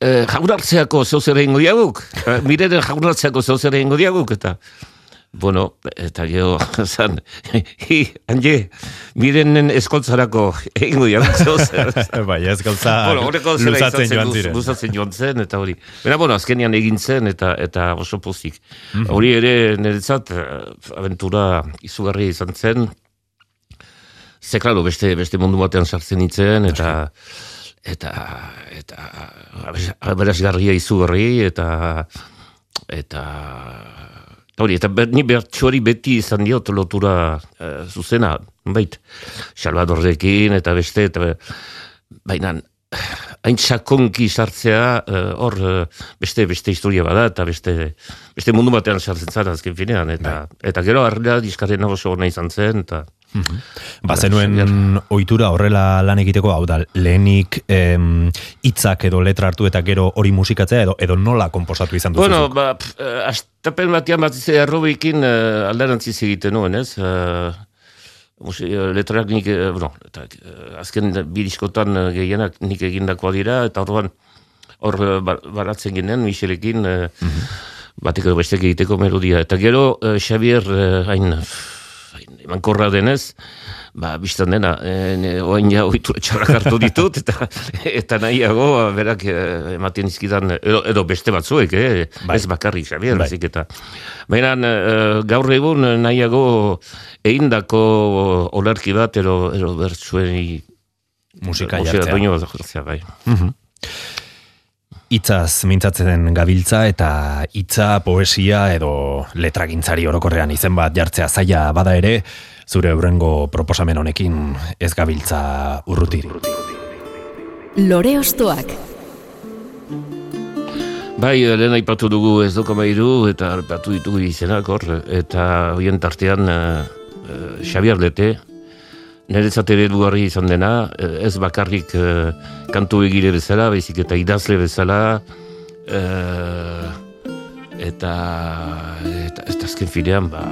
eh, jaunartzeako zeuzera ingo diaguk, miren jaunartzeako zeuzera ingo diaguk, eta, Bueno, eta gero, zan, hi, handi, mirenen eskoltzarako egingo dira. bai, eskoltza bueno, luzatzen joan ziren. Luzatzen joan zen, eta hori. Baina, bueno, azkenian egin zen, eta eta oso pozik. Mhm. Hori ere, niretzat, eh, aventura izugarri izan zen, ze, klaro, beste, beste mundu batean sartzen itzen, eta eta eta aberazgarria izugarri, eta eta Hori, eta ni bertsuari beti izan diot lotura uh, zuzena, bait, Salvadorrekin eta beste, eta baina hain sakonki sartzea eh, hor uh, beste beste historia bada eta beste beste mundu batean sartzen zara azken finean eta bai. eta gero arrela diskarren oso ona izan zen eta Mhm. Ba, zenuen ohitura horrela lan egiteko, hau da, lehenik hitzak edo letra hartu eta gero hori musikatzea edo edo nola komposatu izan duzu? Bueno, ba, eh, astapen batian bat izan errobikin uh, eh, alderantziz egiten nuen, ez? Uh, letrak nik, bueno, eta, azken biriskotan gehienak nik egindakoa dira, eta horban hor baratzen ginen, Michelekin, mm -hmm. batek bestek egiteko melodia. Eta gero, Xavier, hain, eman korra denez, ba, biztan dena, e, oain ja oitu etxarrak hartu ditut, eta, eta nahiago, ba, berak e, ematen izkidan, edo, edo beste batzuek, eh? bai. ez bakarrik, Xabier, bai. eta. Baina, e, gaur egun nahiago eindako olerki bat, edo, edo bertzuen musika jartzea. Musika bai. Mm Itzaz mintzatzen gabiltza eta hitza poesia edo letragintzari orokorrean izen bat jartzea zaila bada ere, zure eurengo proposamen honekin ez gabiltza urrutiri. Lore ostoak. Bai, lehen aipatu dugu ez doko mairu eta aipatu ditugu izenak hor, eta hoien tartean uh, Xabiar Lete, niretzat ere izan dena, eh, ez bakarrik uh, kantu egile bezala, baizik eta idazle bezala, uh, eta, eta ez azken fidean, ba,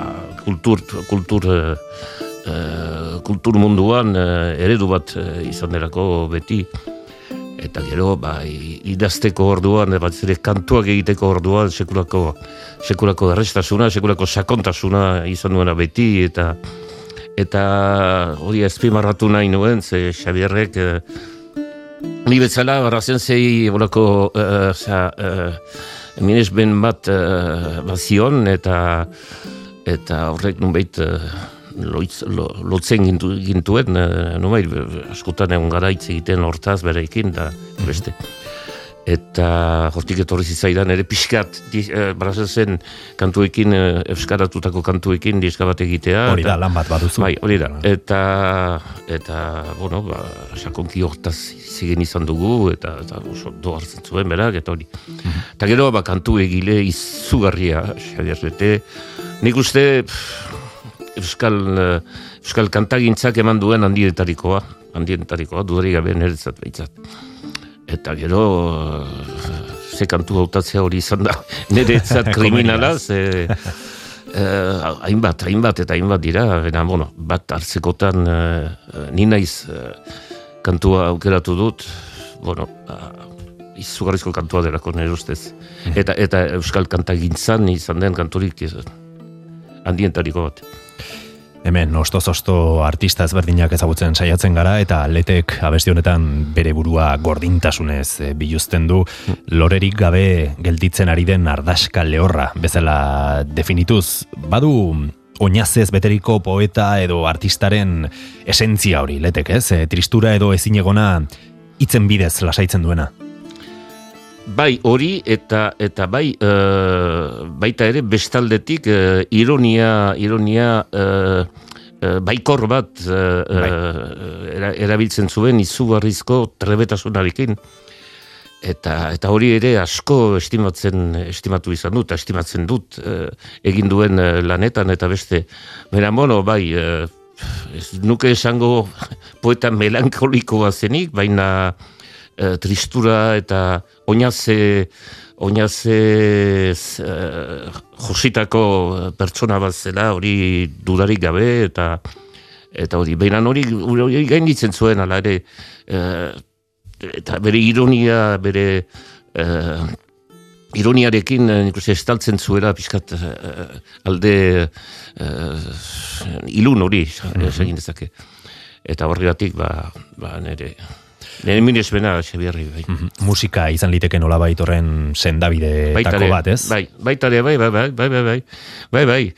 kultur, kultur, uh, kultur munduan uh, eredu bat izan derako beti. Eta gero, ba, idazteko orduan, bat zire kantuak egiteko orduan, sekulako, sekulako errestasuna, sekulako sakontasuna izan duena beti, eta eta hori ezpimarratu nahi nuen, ze Xabierrek uh, ni betzala barrazen zei bolako uh, uh, ben bat uh, bazion eta eta horrek nunbait uh, lotzen gintu, gintuen nunbait askotan egon gara hitz egiten hortaz bereikin da beste eta hortik etorri zizaidan ere pixkat uh, zen kantuekin uh, euskaratutako kantuekin diska bat egitea. Hori da lan bat baduzu. Bai hori da. Eta eta bueno ba sakonki hortaz zigen izan dugu eta eta oso do hartzen zuen berak eta hori. Mhm. eta gero ba kantu egile izugarria Xabier Bete. Nik uste euskal uh, euskal kantagintzak eman duen handietarikoa handietarikoa dudari gabe niretzat behitzat Eta gero, ze kantu hautatzea hori izan da, nire etzat kriminala, ze, eh, hainbat, hainbat eta hainbat dira, bena, bueno, bat hartzekotan uh, ni naiz uh, kantua aukeratu dut, bueno, uh, izugarrizko kantua delako nire ustez. Mhm. Eta, eta euskal kantagintzan izan den kanturik handientariko bat. Hemen, osto-zosto artista ezberdinak ezagutzen saiatzen gara, eta letek abesti honetan bere burua gordintasunez e, biluzten du, lorerik gabe gelditzen ari den ardaska lehorra, bezala definituz. Badu, oinazez beteriko poeta edo artistaren esentzia hori, letek, ez? E, tristura edo ezinegona hitzen bidez lasaitzen duena. Bai, hori eta eta bai e, baita ere bestaldetik e, ironia ironia e, baikor bat Bai. era, erabiltzen zuen izugarrizko trebetasunarekin. Eta, eta hori ere asko estimatzen estimatu izan dut, estimatzen dut egin duen lanetan eta beste. Bera, bueno, bai, ez nuke esango poeta melankolikoa zenik, baina eh, tristura eta oinaze oinaze eh, jositako pertsona bat zela hori dudarik gabe eta eta hori, behinan hori, hori gainditzen zuen ala ere eh, eta bere ironia, bere eh, ironiarekin uste estaltzen zuela pixkat alde ilun hori egin dezake. Eta horregatik, ba, ba nire, Lehen miresbena, Xabierri, bai. Mm -hmm. Musika izan liteke nola bait horren sendabide tako bat, ez? Bai, baitare, bai, bai, bai, bai, bai, bai, bai, bai.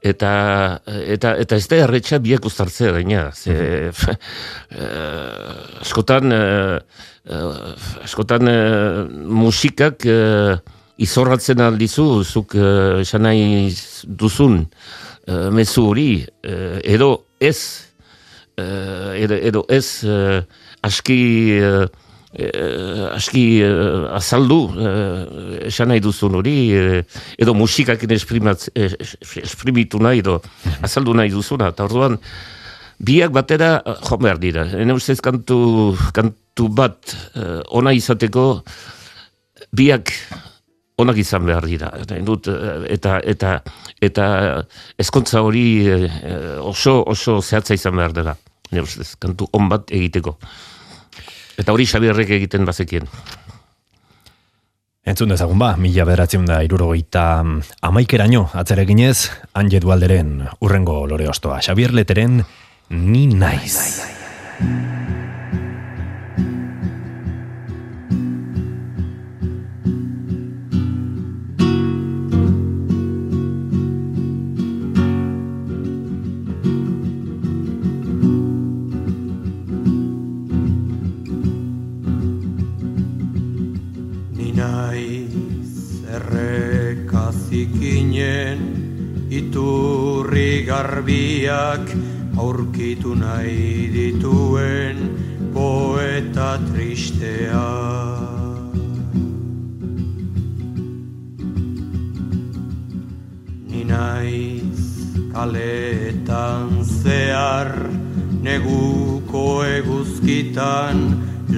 Eta, eta, eta ez da erretxa biak uztartzea daina. Ze, mm -hmm. eh, askotan, eh, eh, askotan eh, musikak eh, izorratzen aldizu, zuk eh, esan nahi duzun eh, mezu hori, eh, edo ez, eh, edo, edo ez... Eh, aski eh, eh, aski eh, azaldu eh, esan nahi duzun hori eh, edo musikakin esprimatz, eh, esprimitu nahi edo azaldu nahi duzuna eta orduan biak batera eh, jo behar dira ene ustez kantu, kantu bat eh, ona izateko biak onak izan behar dira. Dut, eh, eta, eta, eta ezkontza hori eh, oso, oso zehatza izan behar dela. Nire ustez, kantu on bat egiteko. Eta hori Xabierrek egiten bazekien. Entzun dezagun ba, mila bederatzen da irurogeita amaikeraino atzereginez, Anje Dualderen urrengo lore ostoa. Xabier Leteren, ni naiz. Ni garbiak aurkitu nahi dituen poeta tristea. Ni naiz kaleetan zehar neguko eguzkitan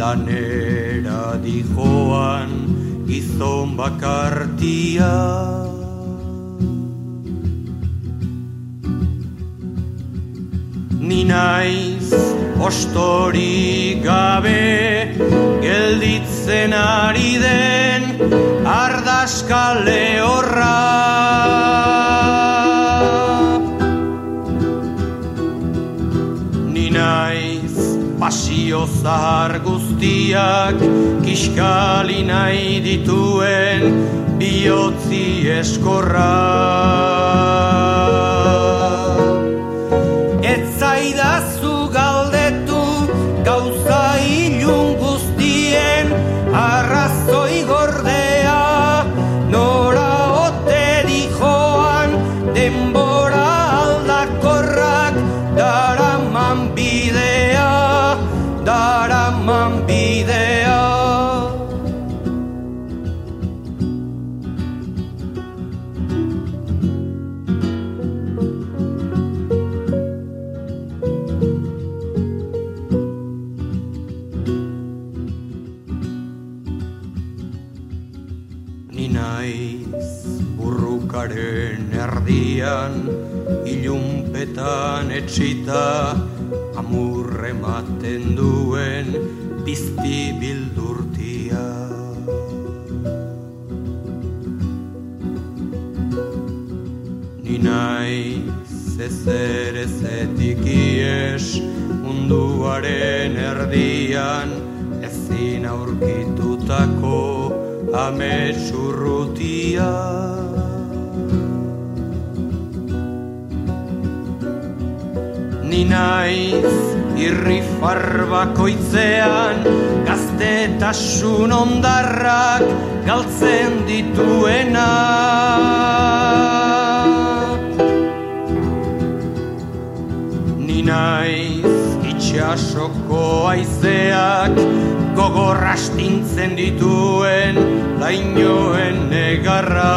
lanera dijoan gizon bakartia. Ni naiz ostori gabe gelditzen ari den ardaskale horra. Ni naiz pasio zahar guztiak kiskali nahi dituen bihotzi eskorra. Ilunpetan etxita amurre ematen duen bizti bildurtia. Ni naiz ezer ezetik ies munduaren erdian ezin aurkitutako ametsurrutia. Ni naiz irrifar bakoitzean gaztetasun ondarrak galtzen dituena. Itsasoko aizeak gogorra astintzen dituen lainoen negarra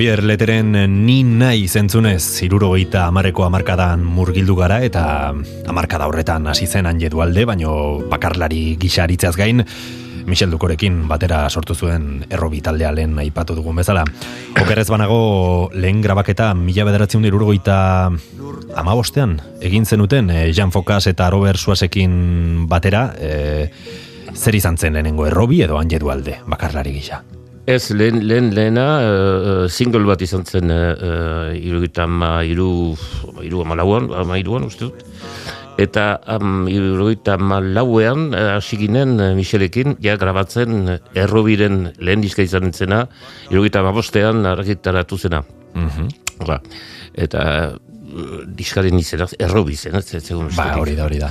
Xavier Leteren ni nahi zentzunez irurogeita amareko amarkadan murgildu gara eta amarkada horretan hasi zen anje dualde, baino bakarlari gisa aritzeaz gain, Michel Dukorekin batera sortu zuen errobi taldea lehen aipatu dugun bezala. Okerrez banago lehen grabaketa mila bederatzen irurogeita amabostean egin zenuten eh, Jean Focas eta Robert Suasekin batera eh, zer izan zen lehenengo errobi edo anje dualde bakarlari gisa. Ez, lehen, lehen, lehena, uh, single bat izan zen, uh, irugita ama iru, iru ama lauan, ama iruan, uste dut. Eta um, irugita ama lauean, uh, hasi ginen uh, Michelekin, ja grabatzen errobiren lehen diska izan zena, irugita ama bostean argitaratu zena. Mhm. Ba, eta uh, diskaren izena, errobi zen, ez, Ba, hori da, hori da.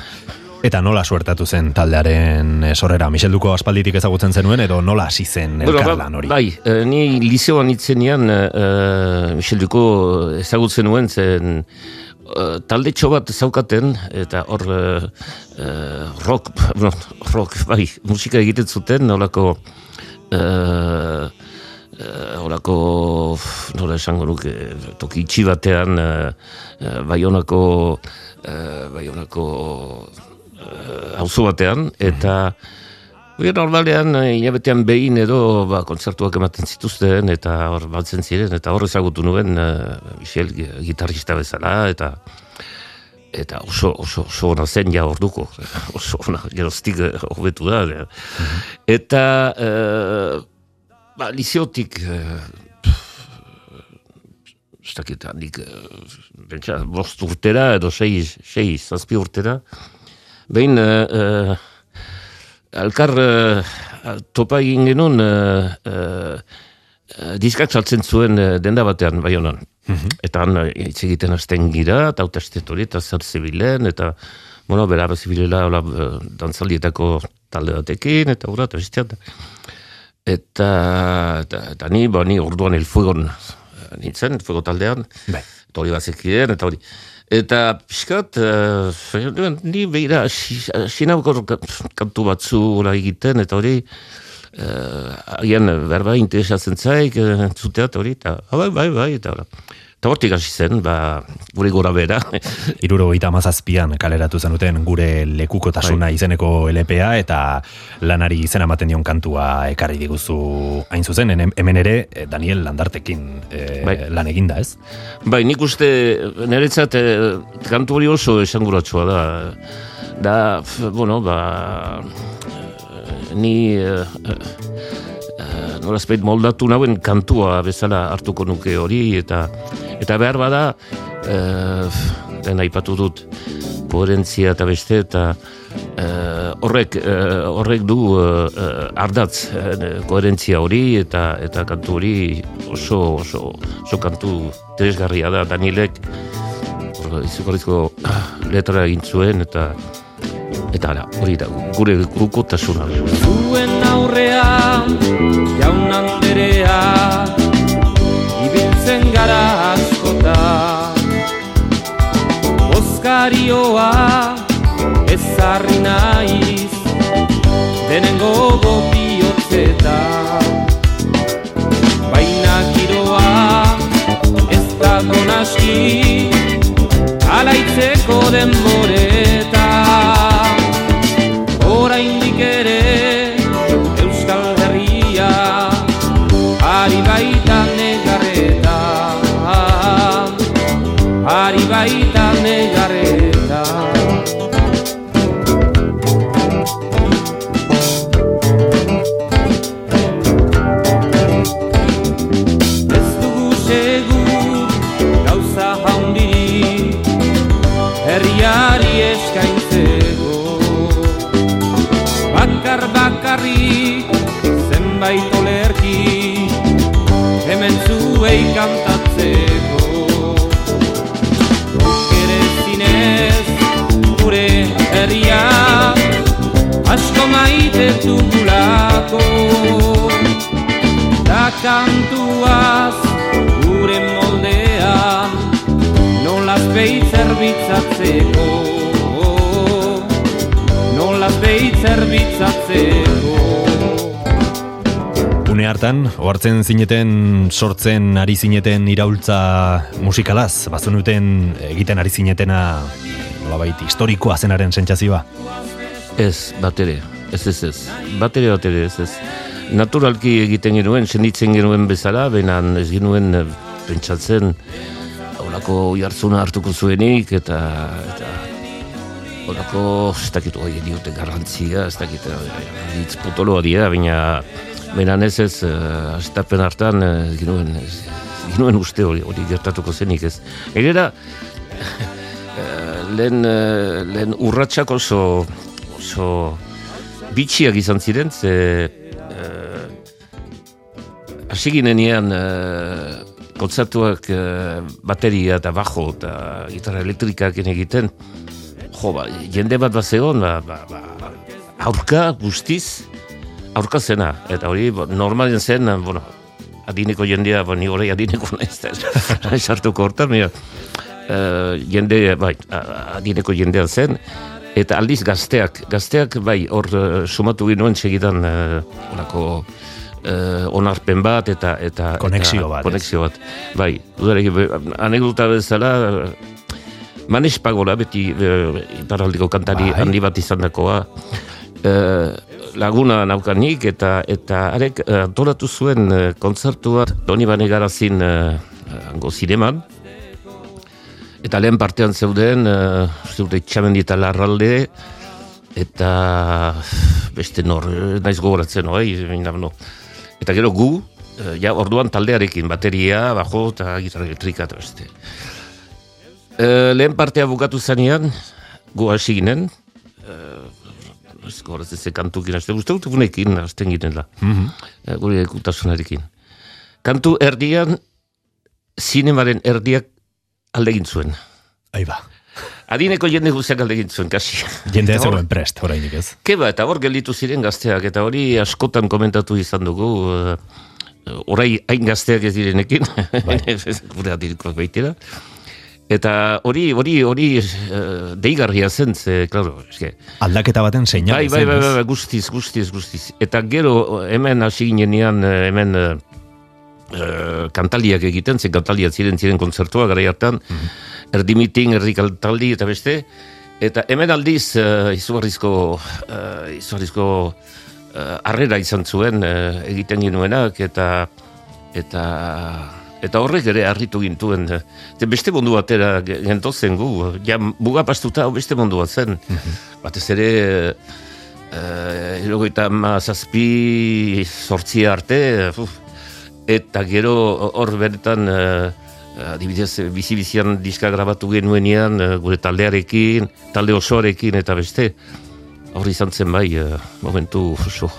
Eta nola suertatu zen taldearen eh, sorrera? Michel Duko aspalditik ezagutzen zenuen edo nola hasi zen ba- elkarlan hori? Bai, eh, ni liseoan itzenean uh, Michel Duko ezagutzen nuen zen uh, talde bat zaukaten eta hor uh, uh, rock, no, rock, bai, musika egiten zuten, nolako uh, uh, horako, nola esango nuke, toki itxi batean, uh, uh, baionako, uh, baionako auzo batean, eta Hori normalean, eh, hilabetean behin edo ba, kontzertuak ematen zituzten, eta hor baltzen ziren, eta hor ezagutu nuen uh, Michel gi- gitarrista bezala, eta eta oso, oso, oso ona zen ja orduko, oso ona, geroztik eh, hobetu da. ja. Eta, uh, ba, liseotik, uh, ez dakit, handik, uh, bost urtera, edo sei, sei zazpi urtera, behin, uh, uh, Alkar uh, topa egin genuen diskak saltzen zuen denda batean, bai honan. Eta han hitz egiten azten gira, eta hautestet hori, eta zer zibilen, eta bueno, bera zibilela hola, dantzaldietako talde batekin, eta hura, eta bestiat. Eta, eta, eta ni, ba, ni orduan elfuegon uh, nintzen, fuego taldean, Bai. eta hori bazekien, eta hori. Eta pixkat, uh, ni behira, sinauko kantu batzu hola egiten, eta hori, uh, agian berba interesatzen zaik, uh, entzutea, eta hori, eta bai, bai, bai, eta hola. Eta hortik hasi zen, ba, gure gora bera. Irurogeita amazazpian kaleratu zenuten gure lekukotasuna Bai. izeneko LPA eta lanari izena ematen dion kantua ekarri diguzu hain zuzen, hemen ere eh, Daniel Landartekin eh, Bai. lan eginda ez? Bai, nik uste niretzat eh, kantu hori oso esanguratsua da. Da, bueno, ba, ni eh, eh, nolazpeit moldatu nauen kantua bezala hartuko nuke hori, eta eta behar bada, eh, den aipatu dut, koherentzia eta beste, eta eh, horrek, eh, horrek du eh, eh, ardatz eh, koherentzia hori, eta eta kantu hori oso, oso, oso kantu teresgarria da, Danielek, hor, izugarrizko letra egin zuen, eta eta ara, hori da, gure gukotasuna. Zuen aurrean, jaun anderea, ibiltzen gara askota. Oskarioa, ezarri naiz, denengo gobioteta. Baina giroa, ez da donaski, alaitzeko denboreta. dugulako Da kantuaz gure moldean Nolaz behit zerbitzatzeko Nolaz behit zerbitzatzeko Une hartan, ohartzen zineten, sortzen ari zineten iraultza musikalaz, bazunuten egiten ari zinetena nolabait historikoa zenaren sentsazioa. Ez, bat ere, ez ez ez, bat ere bat ere ez ez. Naturalki egiten genuen, senditzen genuen bezala, benan ez genuen eh, pentsatzen holako jartzuna hartuko zuenik, eta, eta holako, ez dakit, oi, diote garrantzia, ez dakit, eh, hitz potoloa dira, baina benan ez ez, uh, astapen hartan, eh, ez genuen, ez, genuen uste hori, hori gertatuko zenik ez. Egera, eh, lehen, eh, lehen urratxak oso, oso bitxiak izan ziren, ze eh, hasi ginenean eh, kontzertuak eh, bateria eta bajo eta gitarra elektrikak egiten, jo, ba, jende bat bat zegoen, ba, ba, ba, aurka guztiz, aurka zena, eta hori bo, normalen zen, bueno, adineko jendea, bo, ni hori adineko naiz, sartuko hortan, mira, eh, jende, bai, adineko jendea zen, eta aldiz gazteak, gazteak, bai, hor eh, sumatu ginoen segidan, uh, orako, eh, onarpen bat, eta, eta Konexio eta, bat? Konexio bat, bai, udarek, anekdota bezala, eh, Manes Pagola, beti e, iparraldiko kantari Bai. handi bat izan dakoa, laguna naukanik eta eta arek e, antolatu zuen e, kontzertu bat Doni Banegarazin e, hango zineman, eta lehen partean zeuden, e, zeuden itxamendi eta larralde, eta beste nor, eh, naiz gogoratzen, oi, baina, no. Eta gero gu, eh, ja orduan taldearekin, bateria, bajo eta gitarra elektrika eta beste. E, lehen partea bukatu zanean, gu hasi ginen, e, gogoratzen ze kantukin, haste uste dut bunekin hasten ginela, e, gure ekutasunarekin. Kantu erdian, zinemaren erdiak alde egin zuen. Aiba. Adineko jende guztiak alde egin zuen, kasi. Jende ez zegoen prest, orainik ez. Keba, eta hor gelditu ziren gazteak, eta hori askotan komentatu izan dugu, uh, orai hain gazteak ez direnekin, gure adirikoak baitera. Eta hori, hori, hori uh, deigarria zen, ze, klaro, eske, Aldaketa baten seinale bai, bai, bai, bai, bai, guztiz, guztiz, guztiz. Eta gero, hemen hasi ginenean, eh, hemen eh, eh, kantaliak egiten, zen kantaliak ziren ziren kontzertua gara hartan, erdi miting, erdi kantaldi eta beste, eta hemen aldiz uh, izugarrizko, uh, izugarrizko eh, harrera izan zuen eh, egiten genuenak, eta eta eta horrek ere harritu gintuen. Ze beste mundu batera ge- gentozen gu, ja buga pastuta hau beste mundu bat zen. Batez ere, uh, irogoita zazpi sortzi arte, uf, eta gero hor beretan, uh, adibidez, bizi-bizian diska grabatu genuenean, eh, gure taldearekin, talde osoarekin eta beste, hor izan zen bai, eh, momentu oso.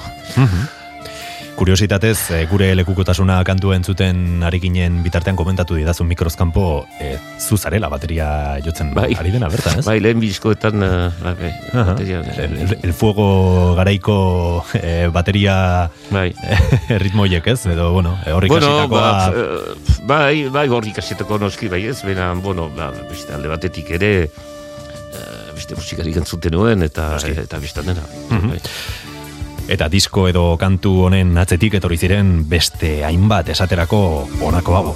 Kuriositatez, eh, gure lekukotasuna kantu entzuten ari ginen bitartean komentatu didazun mikroskampo e, zu zarela bateria jotzen Bai. ari dena bertan, ez? Bai, lehen bizkoetan, uh, bai, Aha. bateria, El, el, el fuego garaiko eh, bateria bai. ritmoiek, ez? Edo, bueno, eh, horrik Bueno, ba, eh, bai, bai, hor ikasitako noski, bai ez, baina, bueno, ba, beste alde batetik ere, eh, beste musikarik entzuten nuen, eta, eta beste dena. Mhm. bai. Eta disko edo kantu honen atzetik etorri ziren beste hainbat esaterako honako hau.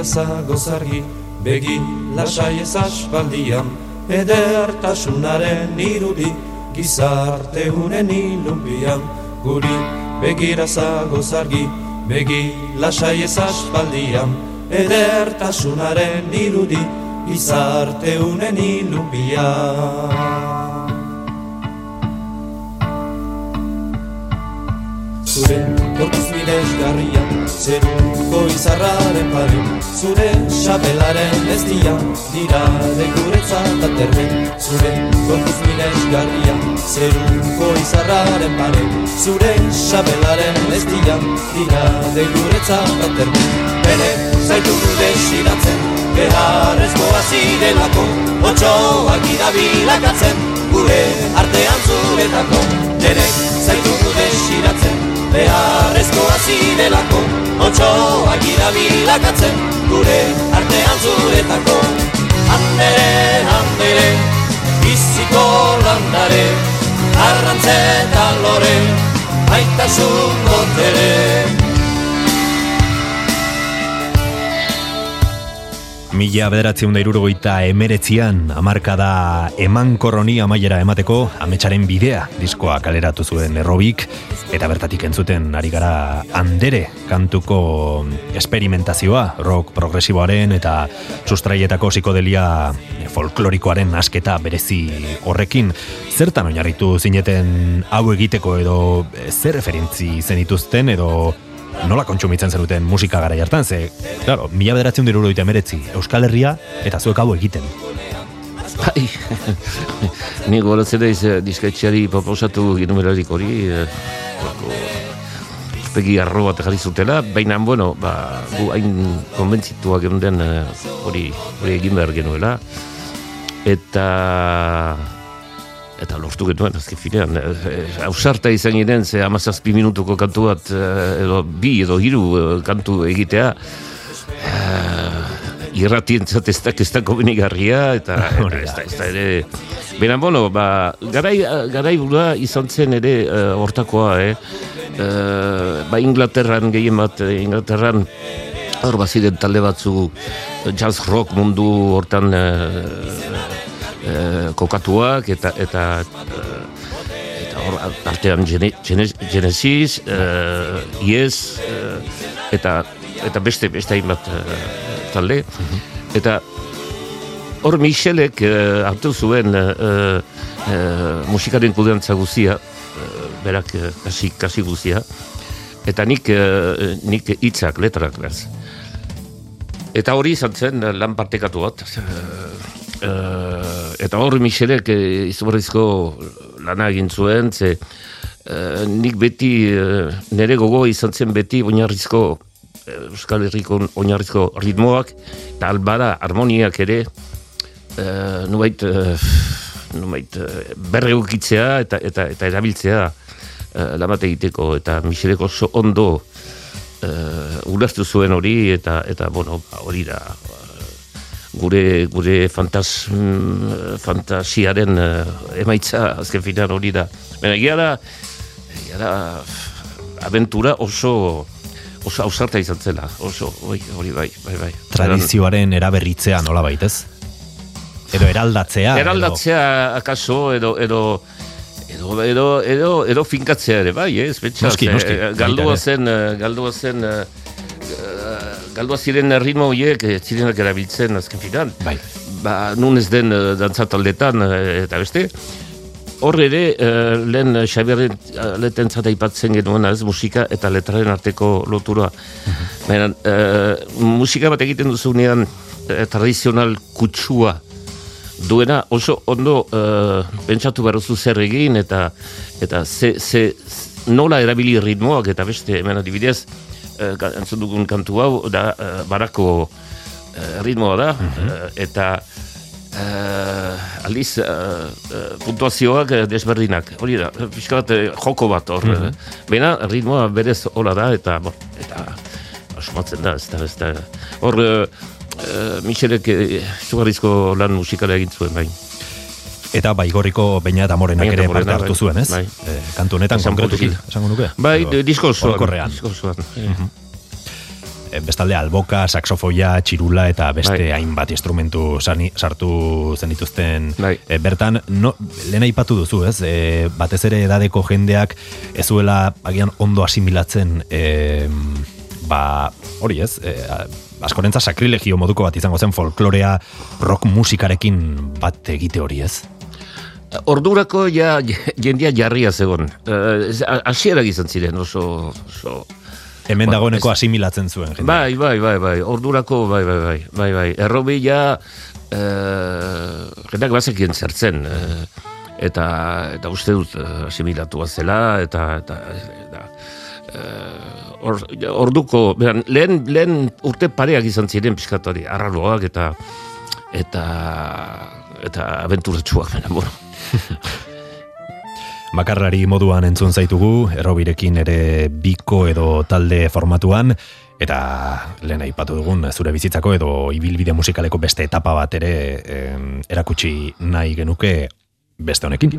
ineza gozargi, begi lasai ez aspaldian, edertasunaren irudi, gizarte unen ilumbian, guri begira zagozargi, begi lasai ez aspaldian, edertasunaren irudi, gizarte unen ilumbian. Zure, gorkuz bidez zeruko izarraren pare zure xapelaren ez dia dira de guretzat aterbe zure gorpuz miresgarria zeruko izarraren pare zure xapelaren ez dia dira de guretzat aterbe bere zaitu desiratzen beharrezkoa zirenako Otsoak idabilakatzen gure artean zuretako. Nere zaitu desiratzen beharrezkoa zirenako Otsoak idabilakatzen gure artean zuretako Andere, andere, biziko landare Arrantzetan lore, aitasun botere Mila bederatzeun da irurogeita emeretzian amarkada eman korroni amaiera emateko ametsaren bidea diskoa kaleratu zuen errobik eta bertatik entzuten ari gara andere kantuko esperimentazioa rock progresiboaren eta sustraietako psikodelia folklorikoaren asketa berezi horrekin. Zertan oinarritu zineten hau egiteko edo zer referentzi zenituzten edo nola kontsumitzen zenuten musika gara jartan, ze, claro, mila bederatzen dira uroita meretzi, Euskal Herria eta zuek hau egiten. Bai, ni goratzen daiz eh, diskaitxeari proposatu ginumerarik hori, eh, pegi arro bat jarri zutela, baina, bueno, ba, gu hain konbentzituak den eh, hori hori egin behar genuela, eta eta lortu genuen, azken finean, hausarta izan ginen, ze amazazpi minutuko kantu bat, edo bi edo hiru kantu egitea, uh, irratien zat ez da, komenigarria, eta, eta ez da, ez da ere, Bena, bueno, ba, garai, garai burua izan zen ere uh, hortakoa, eh? Uh, ba, Inglaterran, gehien bat, Inglaterran, hor baziren talde batzu jazz rock mundu hortan Eh, kokatuak eta eta uh, eta hor artean Genesis, uh, Yes uh, eta eta beste beste hainbat talde. Eta hor Michelek uh, hartu zuen uh, musikaren kudeantza guzia berak kasi, kasi guzia. Eta nik nik hitzak letrak bez eta hori izan zen lan partekatu bat uh, eta hor Michelek uh, izugarrizko lana egin zuen, ze uh, nik beti uh, nire gogo izan zen beti oinarrizko Euskal Herriko oinarrizko ritmoak eta albara harmoniak ere uh, nubait, uh, nubait uh, eta, eta, eta erabiltzea uh, lamate egiteko. Eta Michelek oso ondo uh, ulertu zuen hori eta eta bueno, ba, hori da gure gure fantas, fantasiaren uh, emaitza azken finan hori da. Baina egia da, egia da, aventura oso oso ausarta izan zela, oso, hori bai, bai, bai. Tradizioaren eraberritzea nola baitez? Edo eraldatzea? Eraldatzea, edo... akaso, edo, edo, edo, edo, edo, edo finkatzea ere, bai, ez? Betxa, noski, noski. Galdua zen, galdua zen, galdua ziren ritmo horiek eh, zirenak erabiltzen azken finan. Bai. Ba, nun ez den uh, dantzataldetan uh, eta beste. Hor ere, uh, lehen Xabierren uh, leten ipatzen genuen ez musika eta letraren arteko lotura. Uh musika bat egiten duzunean tradizional kutsua duena oso ondo uh, pentsatu behar zer egin eta eta ze, ze, nola erabili ritmoak eta beste hemen adibidez uh, entzun dugun kantu hau, da, uh, barako uh, ritmoa da, mhm. eta uh, aldiz uh, puntuazioak desberdinak. Hori da, pixka bat joko bat hor. Mm Bena, ritmoa berez hola da, eta, bo, eta asmatzen da, ez da, ez da. Hor, uh, Michelek zugarrizko lan musikala egin zuen bain. Eta baigorriko baina eta morenak ere parte hartu bai. zuen, ez? Bai. E, kantu honetan konkretuki, esango nuke? Bai, disko osoan. Eh, bestalde alboka, saxofoia, txirula eta beste bai. hainbat instrumentu sani, sartu zen dituzten bai. e, bertan, no, lehen aipatu duzu, ez? E, batez ere edadeko jendeak ez zuela agian ondo asimilatzen e, ba, hori ez, e, askorentza sakrilegio moduko bat izango zen folklorea rock musikarekin bat egite hori ez? Ordurako ja jendia jarria zegon. Uh, Asierak izan ziren oso... oso Hemen Bueno, dagoeneko asimilatzen zuen. jendea. Bai, bai, bai, bai. Ordurako, bai, bai, bai, bai, bai. Errobi ja, eh, jendak bazekien zertzen, eh, eta, eta uste dut eh, asimilatua zela, eta, eta, eta eh, or, orduko, beran, lehen, lehen urte pareak izan ziren pixkat hori, arraroak, eta, eta, eta abenturatsuak, baina, bueno. Bakarlari moduan entzun zaitugu, errobirekin ere biko edo talde formatuan, eta lehen aipatu dugun zure bizitzako edo ibilbide musikaleko beste etapa bat ere em, erakutsi nahi genuke beste honekin.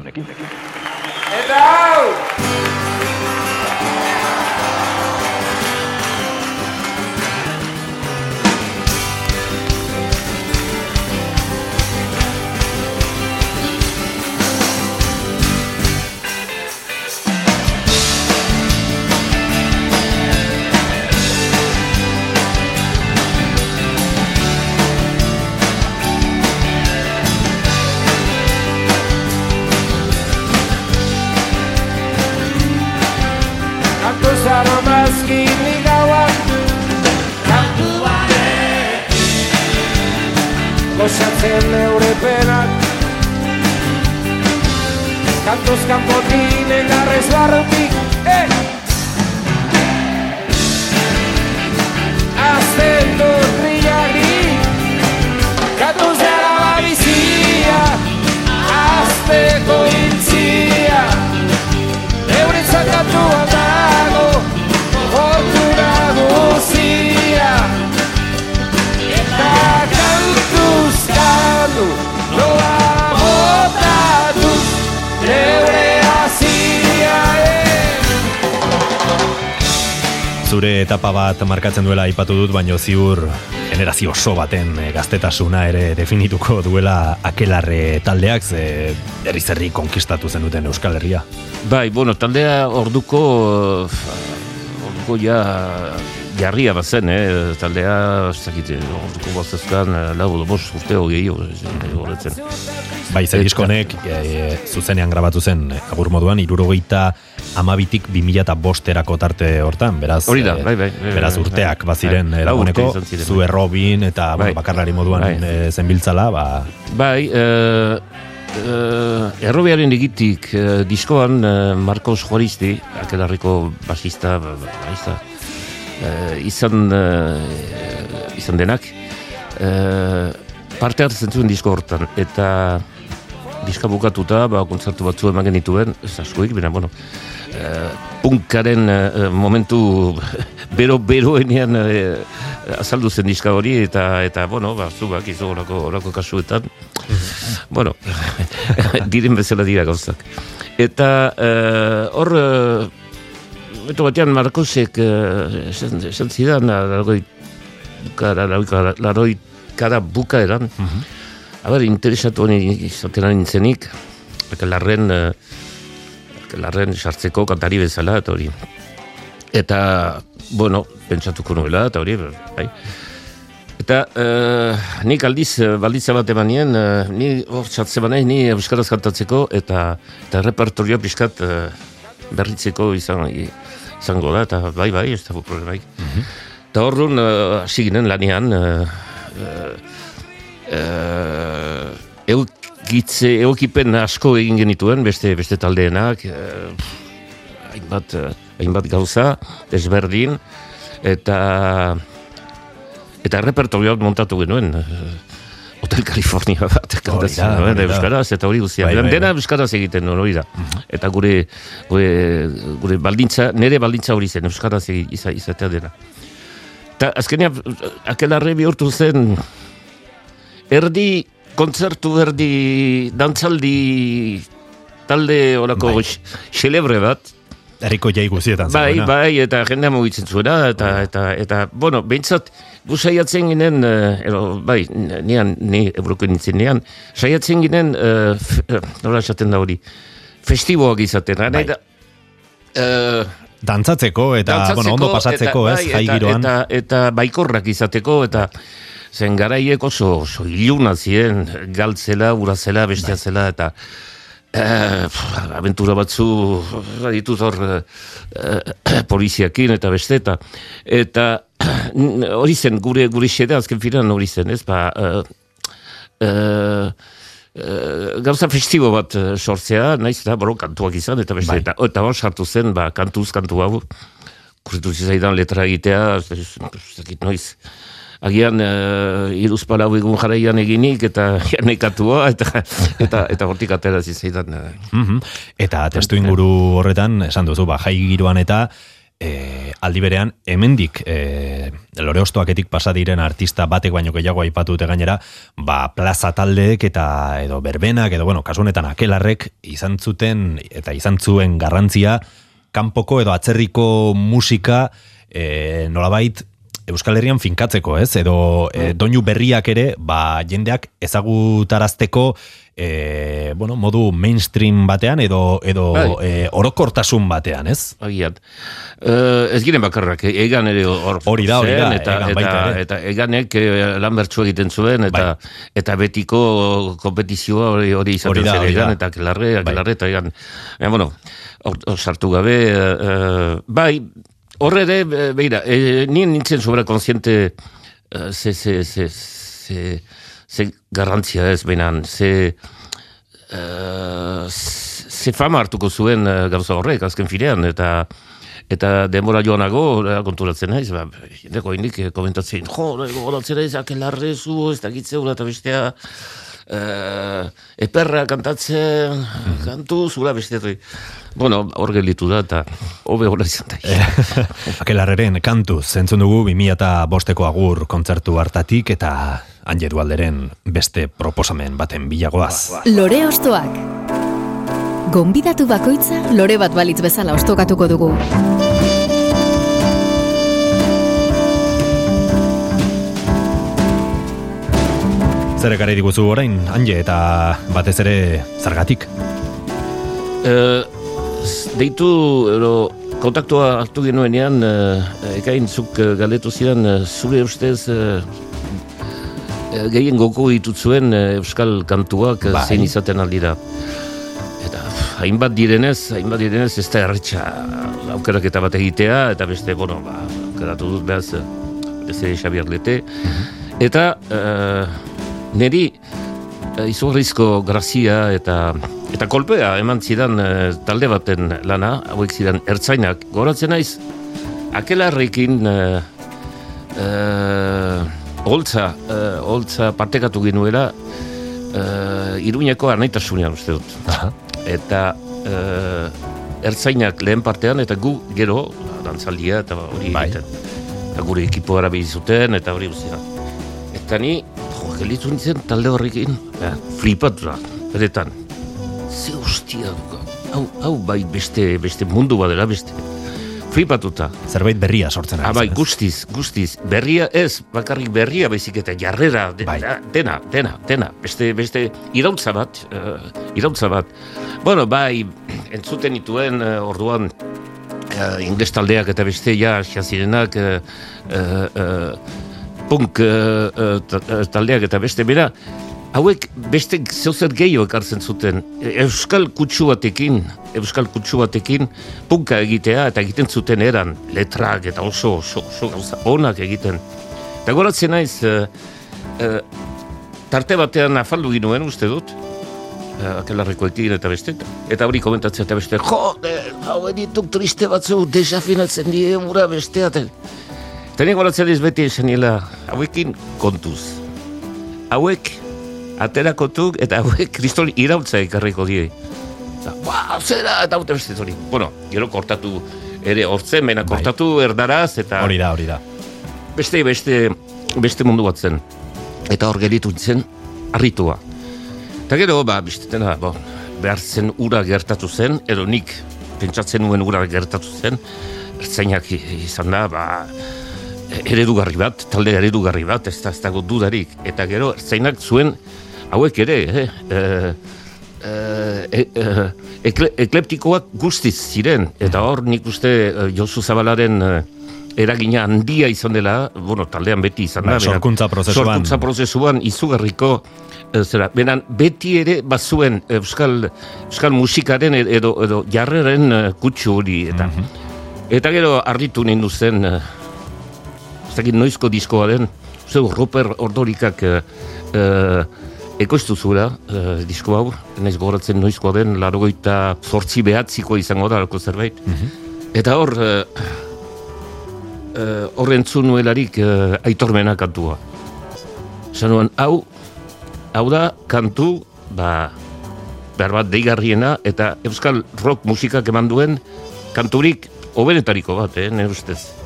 Eta hau! Gozatzen neure penak Kantuz kanpotin engarrez barrutik eh! Zure etapa bat markatzen duela aipatu dut, baino ziur generazio oso baten eh, gaztetasuna ere definituko duela akelarre taldeak, ze herri zerri konkistatu zenuten Euskal Herria. Bai, bueno, taldea orduko eh, orduko ja jarria bazen, eh? taldea, ez dakit, orduko bazezkan, eh, lau edo bost urte hogei horretzen. Bai, ze Eta- diskonek e, zuzenean grabatu zen e, agur moduan, irurogeita amabitik bimila eta bosterako tarte hortan, beraz, Hori da, e, bai, bai, bai, beraz bai, urteak bai. baziren Bai, e, ziren, zu bai. errobin eta bueno, Bai. bakarlari moduan Bai. e, zenbiltzala, ba, Bai, eh, eh, errobiaren egitik eh, diskoan eh, Marcos Juaristi, akelarriko basista, ba- ba- basista eh, izan, eh, izan denak, eh, parte hartzen zuen disko hortan, eta diska bukatuta, ba, kontzertu batzu eman genituen, ez askoik, bera, bueno, eh, punkaren eh, momentu bero-beroenean eh, azaldu zen diska hori, eta, eta bueno, ba, zubak izo orako, orako kasuetan, bueno, diren bezala dira gauzak. Eta eh, hor, eh, Eto batean Marcosek eh, esan, esan zidan, largoi, kara, largoi, largoi, kara bukaeran, A ber, interesatu honi izaten ari nintzenik, akelarren, uh, akelarren sartzeko kantari bezala, eta hori. Eta, bueno, pentsatuko nuela, eta hori, bai. Eta uh, nik aldiz, eh, balditza bat eman nien, eh, ni hor txatze banaiz, ni euskaraz kantatzeko, eta, eta repertorioa pixkat uh, berritzeko izan, izango da, eta bai, bai, ez dago problemaik. Eta horren, uh, hasi ginen lanean, uh, uh, eukitze, eukipen asko egin genituen, beste, beste taldeenak, uh, hainbat, eh, hainbat gauza, desberdin, eta eta repertorioak montatu genuen. eh, Hotel California bat kantatzen nuen, hori da. euskaraz, eta hori guztia. Bai, bai, dena bai. euskaraz egiten nuen, hori da. Eta gure, gure, gure baldintza, nire baldintza hori zen, euskaraz egi- iza, izatea dena. Eta azkenean, akelarre bihurtu zen, erdi kontzertu erdi dantzaldi talde horako Bai. xelebre bat, herriko jai guzietan Bai, zegoena. bai, eta jendea mugitzen zuela, eta, eta, eta, bueno, behintzat, gu saiatzen ginen, eh, ero, bai, nian, ni euroko nintzen nian, saiatzen ginen, uh, nola esaten da hori, festiboak izaten, Bai. eta, eh, Dantzatzeko eta, dantzatzeko, bueno, ondo pasatzeko, eta, ez, bai, jai eta, giroan. Eta, eta baikorrak izateko, eta zen garaiek oso, oso iluna ziren, galtzela, urazela, bestia Bai. zela, eta eh, aventura batzu ditut hor eh, eh, poliziakin eta beste eta eta hori zen gure gure xede azken finan hori zen ez ba eh, eh, eh, gauza festibo bat eh, sortzea, naiz eta baro kantuak izan, eta beste, Bai. eta, eta hor sartu zen, ba, kantuz, kantu hau, kurritu zizaidan letra egitea, ez dakit noiz, agian uh, iruz palau egun jarraian eginik, eta nekatua, eta, eta, eta hortik atera zizaidan. eh. Mhm. Eta testu inguru horretan, esan duzu, ba, jai giroan eta e, aldi berean, hemendik e, lore ostoaketik pasa diren artista batek baino gehiago aipatu dute gainera, ba, plaza taldeek eta edo berbenak, edo bueno, kasu honetan akelarrek izan zuten eta izan zuen garrantzia kanpoko edo atzerriko musika e, nolabait Euskal Herrian finkatzeko, ez? Edo e, doinu berriak ere, ba, jendeak ezagutarazteko e, bueno, modu mainstream batean edo edo Bai. e, orokortasun batean, ez? Agian. Uh, ez giren bakarrak, egan ere hor Hori da, hori da, eta, Egan eta, eta eganek lan bertsu egiten zuen, eta, eta betiko kompetizioa hori, hori izaten zen egan, eta akelarre, Bai. akelarre, eta egan. Eh, bueno, hor, sartu gabe, eh, bai, horre ere, eh, beira, eh, nien nintzen sobra konsiente eh, ze, ze, ze, ze, ze garrantzia ez, behinan, ze, eh, ze fama hartuko zuen eh, gauza horrek, azken finean, eta eta denbora joanago, eh, konturatzen naiz, ba, jendeko indik eh, komentatzen, jo, gogoratzen naiz, akelarre zu, ez dakitzeula, eta bestea, eh, eperra kantatzen, kantu, zura beste, bueno, hor gelitu da, eta hobe hori izan da. Akelarreren kantu zentzun dugu 2000 eta bosteko agur kontzertu hartatik eta Anje Dualderen beste proposamen baten bilagoaz. Lore Ostoak. Gonbidatu bakoitza lore bat balitz bezala ostokatuko dugu. Zer ekarri diguzu orain, Anje, eta batez ere zargatik. Eh, z- deitu, ero, kontaktua hartu genuenean, uh, ekain zuk eh, galdetu zidan, eh, zure ustez, uh, gehien goko ditutzuen euskal kantuak eh, Bai. zein izaten aldira. Eta hainbat direnez, hainbat direnez, ez da erretxa aukeraketa bat egitea, eta beste, bueno, ba, aukeratu dut behaz, eh, beste Xabier Lete. Eta uh, niri eh, izugarrizko grazia eta eta kolpea eman zidan eh, talde baten lana, hauek zidan ertzainak, goratzen naiz, akelarrekin uh, uh, holtza, uh, holtza partekatu ginuela uh, iruñeko arnaitasunean uste dut. Aha. Eta uh, ertzainak lehen partean eta gu gero, dantzaldia eta hori Bai. egiten. Eta gure ekipo arabi zuten eta hori guztia. Eta ni, jo, gelitu nintzen talde horrekin, ja, flipatu da, beretan. Ze hostia dugu, hau, hau bai beste, beste mundu badela beste. Flipatuta. Zerbait berria sortzen Ah, ari bai, zen, ez? guztiz, guztiz. Berria ez, bakarrik berria baizik eta jarrera, de, Bai. dena, dena, dena. Beste, beste, irautza bat, uh, irautza bat. Bueno, bai, entzuten ituen uh, orduan, uh, ingles taldeak eta beste, ja, jazirenak, uh, uh, uh, punk uh, ta- uh, taldeak eta beste, bera, hauek beste zeuzer gehiago ekartzen zuten. Euskal kutsu batekin, Euskal kutsu batekin, punka egitea eta egiten zuten eran, letrak eta oso, oso, oso gauza onak egiten. Eta goratzen naiz, eh, eh, tarte batean afaldu ginuen, uste dut, akelarrekoekin eta beste, eta hori komentatzea eta beste, jo, hau edituk triste batzu, desafinatzen die ura bestea, nire goratzen beti esan niela, hauekin kontuz. Hauek aterakotuk eta hauek kristol irautza ekarriko die. Ba, zera, eta haute beste hori. Bueno, gero kortatu ere hortzen, mena Bai. kortatu erdaraz, eta Hori da, hori da. beste, beste, beste mundu bat zen. Eta hor gelitu zen, harritua. Eta gero, ba, bistetena, bo, behar zen ura gertatu zen, edo nik pentsatzen nuen ura gertatu zen, ertzainak izan da, ba, eredugarri bat, talde eredugarri bat, ez da, ez dago dudarik. Eta gero, ertzainak zuen, hauek ere, eh, eh, eh, eh, ekle, ekleptikoak guztiz ziren, eta hor nik uste eh, Josu Zabalaren eh, eragina handia izan dela, bueno, taldean beti izan Ba, da. berak, sorkuntza prozesuan. Sorkuntza prozesuan izugarriko eh, zera, benan beti ere bazuen euskal, euskal musikaren edo, edo jarreren kutsu hori eta eta gero arritu nindu zen eh, ez dakit noizko diskoa den. Zeu Roper Ordorikak eh, eh, ekoiztu zuela eh, disko hau, naiz gogoratzen noizkoa den larogoita zortzi behatziko izango da alko zerbait. Eta hor eh, eh, hor entzun nuelarik eh, aitormena kantua. Esan nuen, hau hau da kantu ba, behar bat deigarriena eta euskal rock musikak eman duen kanturik oberetariko bat, eh, nire ustez.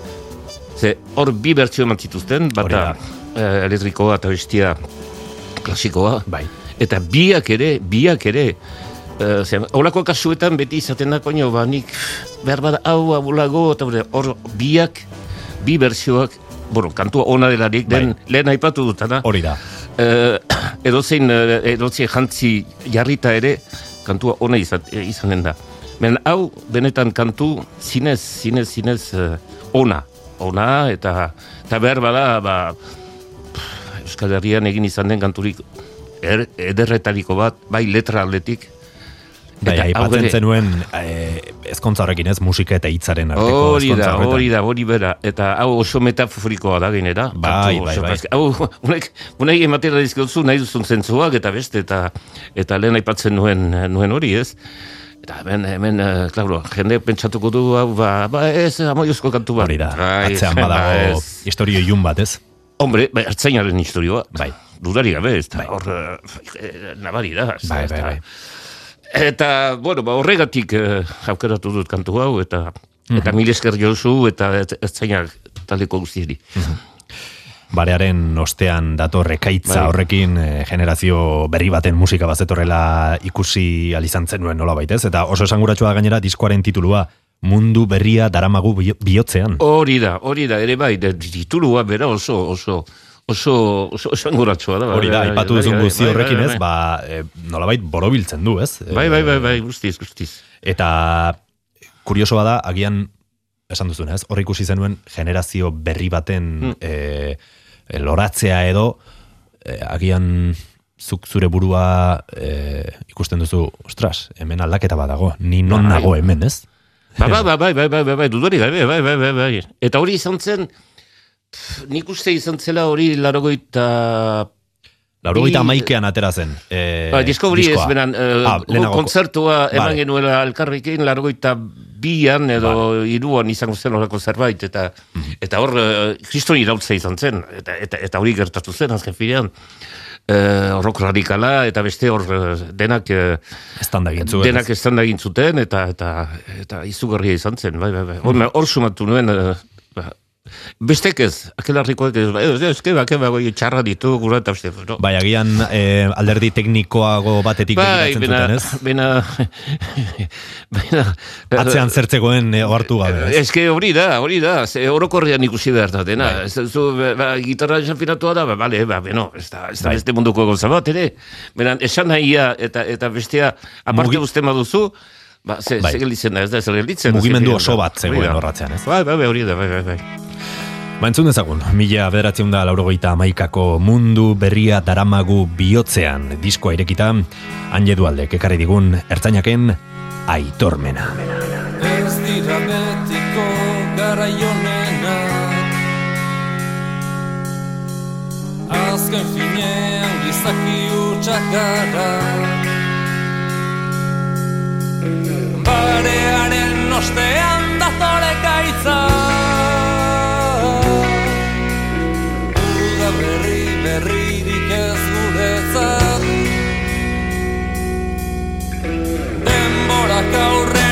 Ze hor bi bertsio eman zituzten, bata eh, elektrikoa eta bestia klasikoa. Bai. Eta biak ere, biak ere, eh, ze, holako kasuetan beti izaten da, koño, ba, nik behar bada hau abulago, eta hor- biak, bi bertsioak, bueno, kantua ona delarik, den lehen aipatu dutana Hori da. eh, edozein eh, edozein jantzi jarrita ere kantua ona izat, izanen da. Men hau benetan kantu zinez, zinez, zinez eh, ona. Ona eta, eta behar bada ba, pff, Euskal Herrian egin izan den kanturik er, ederretariko bat, bai letra aldetik. Bai, Eta aipatzen ere- zenuen eh, ezkontza horrekin ez, musika eta hitzaren arteko Hori da, hori da, hori bera. Eta hau oso metaforikoa da gainera. Bai, bai, bai. Hau, unek, unek ematera dizkiozu nahi duzun zentzuak eta beste, eta, eta lehen aipatzen nuen, nuen hori ez. Eta hemen, hemen, eh, claro, jende pentsatuko du, hau, ba, ba ez, amoiozko kantu bat. Hori da, Bai, atzean ba, badago historio ilun bat, ez? Hombre, bai, ertzainaren historioa. Bai. Dudari gabe, ez da, Bai. hor, eh, nabari da. Bai, bai, bai. Eta, bueno, ba, horregatik eh, aukeratu dut kantu hau, eta eta Mhm. mil esker jozu, eta ertzainak taleko guztieri. Barearen ostean dator ekaitza Bai. horrekin eh, generazio berri baten musika bazetorrela ikusi alizan zenuen nola baitez, eta oso esanguratsua gainera diskoaren titulua mundu berria daramagu bi- bihotzean. Hori da, hori da, ere bai, de, titulua bera oso, oso, oso, oso esanguratsua da. Hori da, bai, aipatu bai, duzun bai, guzti bai, horrekin bai, ez, ba, e, nolabait borobiltzen du, ez? Bai, bai, bai, bai, guztiz, guztiz. Eta kuriosoa da, agian, esan duzun, ez? Hor ikusi zenuen generazio berri baten Mm. e, e, loratzea edo, e, agian zuk zure burua e, ikusten duzu, ostras, hemen aldaketa badago, ni non Bai. nago hemen, ez? Ba, ba, ba, bai, bai, bai, bai, bai, dudari gabe, bai, bai, bai, bai. Eta hori izan zen, pff, nik uste izan zela hori larogoita... Laurogeita amaikean atera zen. E, Ba, disko hori ez, beran, eh, Ah, kontzertua eman Vale. genuela elkarrekin, larogoita bian edo iruan izango zen horreko zerbait, eta Mhm. eta hor, eh, kriston irautza izan zen, eta, eta, eta hori gertatu zen, azken finean, eh, horrok radikala, eta beste hor eh, denak... Estanda egin zuen, Denak estanda egin zuten, eta, eta, eta izugarria izan zen, bai, bai, bai. Mhm. Hor, hor sumatu nuen, ba, bestek ez, akelarrikoak ez, ba, ez, ez, ez, ez, ez, txarra ditu, gura eta beste, no. Bai, agian e, alderdi teknikoago batetik Bai, bena, zuten, ez? bena, bena, Atzean zertzegoen e, ohartu gabe, ez? Eske hori da, hori da, ze orokorrean ikusi behar da dena. Bai. Ez zu, ba, gitarra desafinatua da, ba, bale, ba, beno, ez da, ez da beste munduko gauza bat, ere. Beran, esan nahia eta, eta bestea, aparte Mugi- uste baduzu, ba, ze, Bai. ze gelditzen da, ez da, ze gelditzen. Mugimendu oso bat zegoen horratzean, ez? Bai, bai, bai, hori da, bai, bai, bai. Ba, entzun dezagun, mila bederatzen da laurogeita amaikako mundu berria daramagu bihotzean diskoa irekita, hanje dualdek ekarri digun ertzainaken aitormena. Ez dira betiko garaionena Azken finean gizaki utxak gara. Barearen ostean datore gaitza denbora gaurre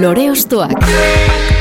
Lore Ostoak.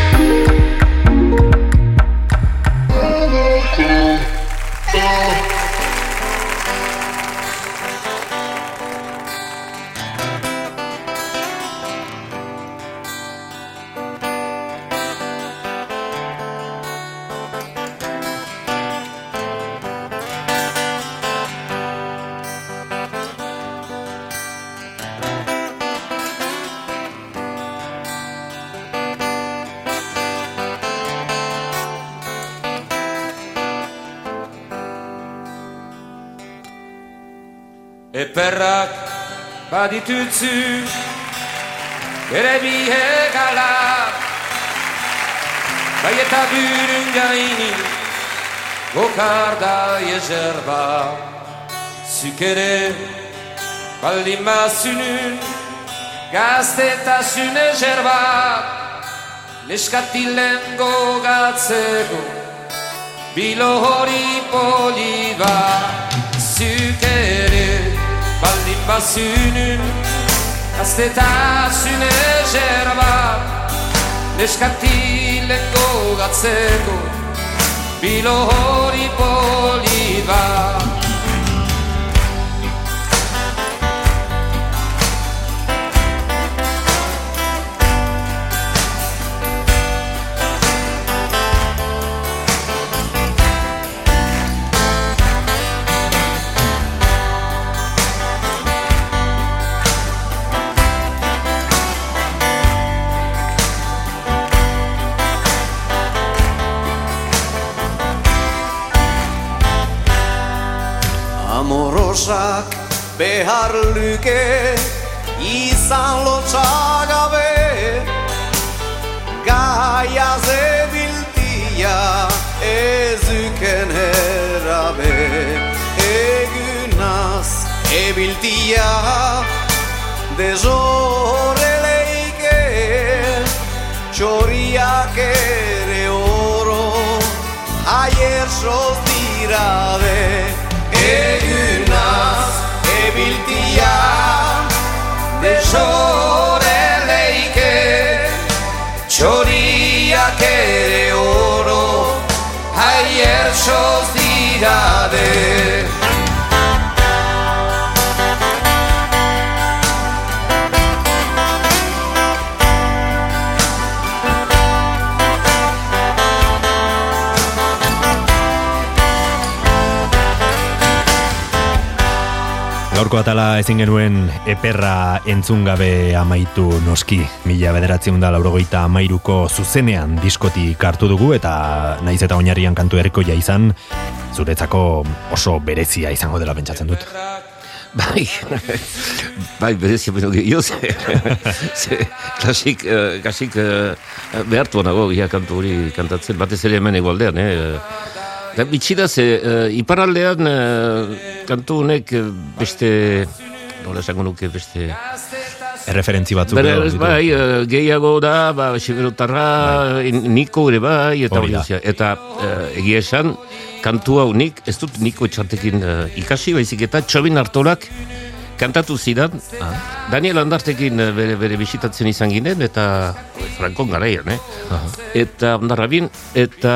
Baditutzu Bere bihe gala Bai eta bürün gaini Gokarda jezerba Zuk ere baldin bazunun Gaztetasun ezerba Neskatilen gogatzeko Bilo hori poli bat Zuk ere baldin bazunun Gaztetasun ezerba Neskatilen gogatzeko Bilo hori poli Amorosak behar luke izan lotxagabe Gaia zebiltia ezuken herabe Egunaz ebiltia dezoreleike Txoriak ere oro Aier soz dirabe. Egunaz ebiltia Desoreleike txoriak ere oro Aier soz dirade Gaurko atala ezin genuen eperra entzun gabe amaitu noski. Mila bederatzen da laurogeita amairuko zuzenean diskotik hartu dugu eta naiz eta oinarrian kantu errikoia izan, zuretzako oso berezia izango dela pentsatzen dut. Bai, bai, berezia beno gehiago, ze, ze klasik, uh, klasik uh, behartu nago kantu hori kantatzen, batez ere hemen egualdean, eh? Da, bitxida ze, uh, iparaldean uh, kantu honek eh, beste, nola esango nuke beste... Erreferentzi batzuk. Edo ez bai, uh, gehiago da, ba, Xiberotarra, niko ere bai, eta Hori. Eta uh, egia esan, kantu hau nik, ez dut niko etxartekin uh, ikasi, baizik eta txobin hartolak kantatu zidan, Daniel Andartekin eh, bere, bere bisitatzen izan ginen, eta Frankon garaian, eh? Eta ondarrabin, eta,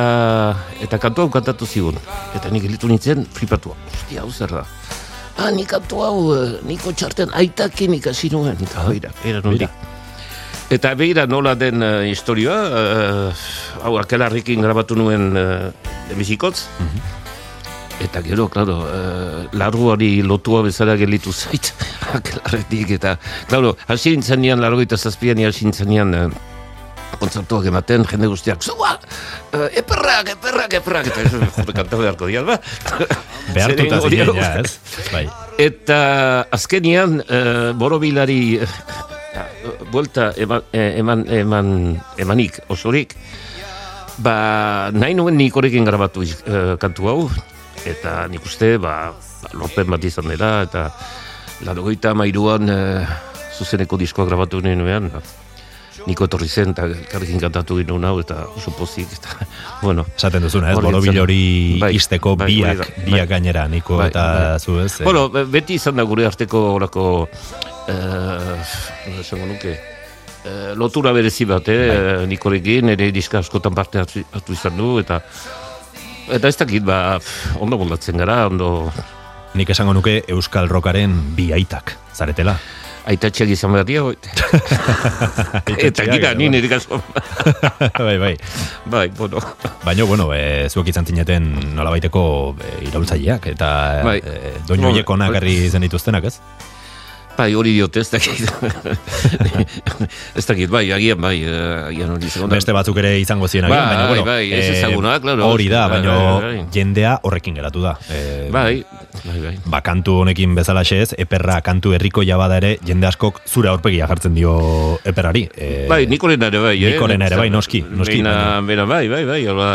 eta kantu hau kantatu zigun. Eta nik elitu nintzen flipatua. Ostia, hau zer da. Ah, nik kantu hau, eh, niko txarten aitakin ikasi nuen. Eta beira, era nondik. Eta beira nola den uh, historioa, uh, hau akelarrekin grabatu nuen uh, emizikotz, Eta gero, klaro, uh, larruari lotua bezala gelitu zait, akelarretik, eta, klaro, hasi nintzen nian, largo eta zazpian, hasi nintzen nian, uh, kontzertuak ematen, jende guztiak, zua, uh, eperrak, eperrak, eperrak, eta eso, jode, kanta beharko dial, ba? Behartuta zinen, ja, ez? Bai. Eta azkenian, uh, borobilari, buelta eman, eh, eman, eman, emanik, osorik, ba, nahi nuen nik horrekin grabatu uh, kantu hau, eta nik uste, ba, ba, lorpen bat izan dela, eta larogeita mairuan uh, zuzeneko diskoa grabatu nuen, ba, niko etorri zen, eta elkarrekin kantatu ginen hau, eta oso pozik, eta, bueno, Esaten duzuna, ez? Borobil hori Bai, isteko bai, biak, da, bai. biak gainera, niko Bai, eta bai. zu, ez? Eh, Bueno, be- beti izan da gure arteko orako, eh, esango nuke, eh, lotura berezi bat, eh, Bai. nikorekin, ere diska askotan parte hartu, hartu izan du, eta eta ez dakit, ba, ondo moldatzen gara, ondo Nik esango nuke Euskal Rockaren bi aitak, zaretela. aitatxeak izan behar dira, eta gira, ni nire kaso. bai, bai. bai, bueno. Baina, bueno, e, zuek izan zineten nolabaiteko e, iraultzaileak, eta Bai. e, doinu hiek onak bai. herri zen dituztenak, ez? Bai, hori diote, ez dakit. ez dakit, bai, agian, bai, eh, agian hori da. Beste batzuk ere izango ziren Bai, agian, baina, bueno, bai, ez eh, ezagunak, claro. Hori da, Bai, baina bai, bai. jendea horrekin geratu da. E, Bai, bai, bai. Ba, kantu honekin bezala ez, eperra kantu herriko jabada ere, jende askok zure aurpegia jartzen dio eperrari. E, Bai, Nikorena ere bai, eh? Nikorena ere bai, noski, noski, Beina, baina- beina, bai, bai, bai, hola...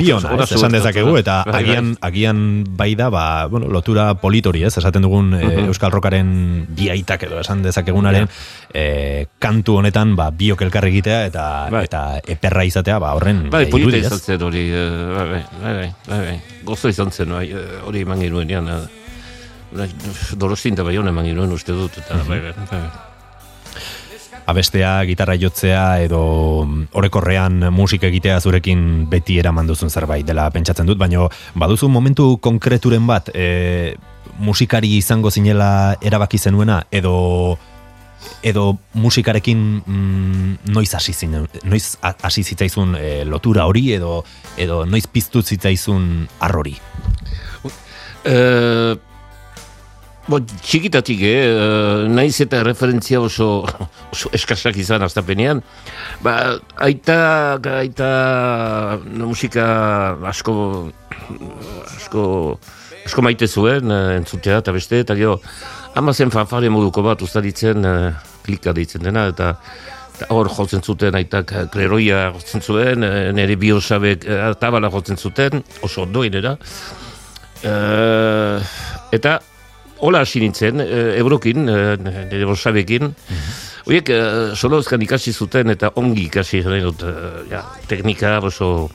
Hola ez, esan dezakegu, eta Bai, bai. agian, agian bai da, ba, bueno, lotura politori, ez, esaten dugun Mhm. Euskal Rockaren bi aitak edo esan dezakegunaren eh, kantu honetan, ba, biok elkar egitea eta Bai. eta eperra izatea, ba, horren Bai, eh, polita irudi, izan zen hori, eh, bai, bai, bai, bai, bai, bai. Gozo izan zen, bai, eh, hori eman ginuenean, eh, bai, Dorostin eta Baiona eman uste dut, eta Mhm. bai, bai, bai. abestea, gitarra jotzea edo mm, orokorrean musika egitea zurekin beti eraman duzun zerbait dela pentsatzen dut, baina baduzu momentu konkreturen bat e, musikari izango zinela erabaki zenuena edo edo musikarekin mm, noiz hasi zinen, noiz hasi zitzaizun e, lotura hori edo edo noiz piztu zitzaizun arrori. Eh, bo, txikitatik, eh, eh, naiz eta referentzia oso, oso eskasak izan astapenean, ba, aita, aita musika asko, asko, asko maite zuen, eh, entzutea eta beste, eta gero, ama zen fanfare moduko bat ustaritzen, eh, klika deitzen dena, eta hor jotzen zuten aitak eh, kleroia jotzen zuen, nire biosabek tabala jotzen zuten, oso ondo inera. Eh, eta hola hasi nintzen, eh, ebrokin, eh, nire bosabekin, Horiek, uh, solozkan ikasi zuten eta ongi ikasi nahi dut, ja, teknika oso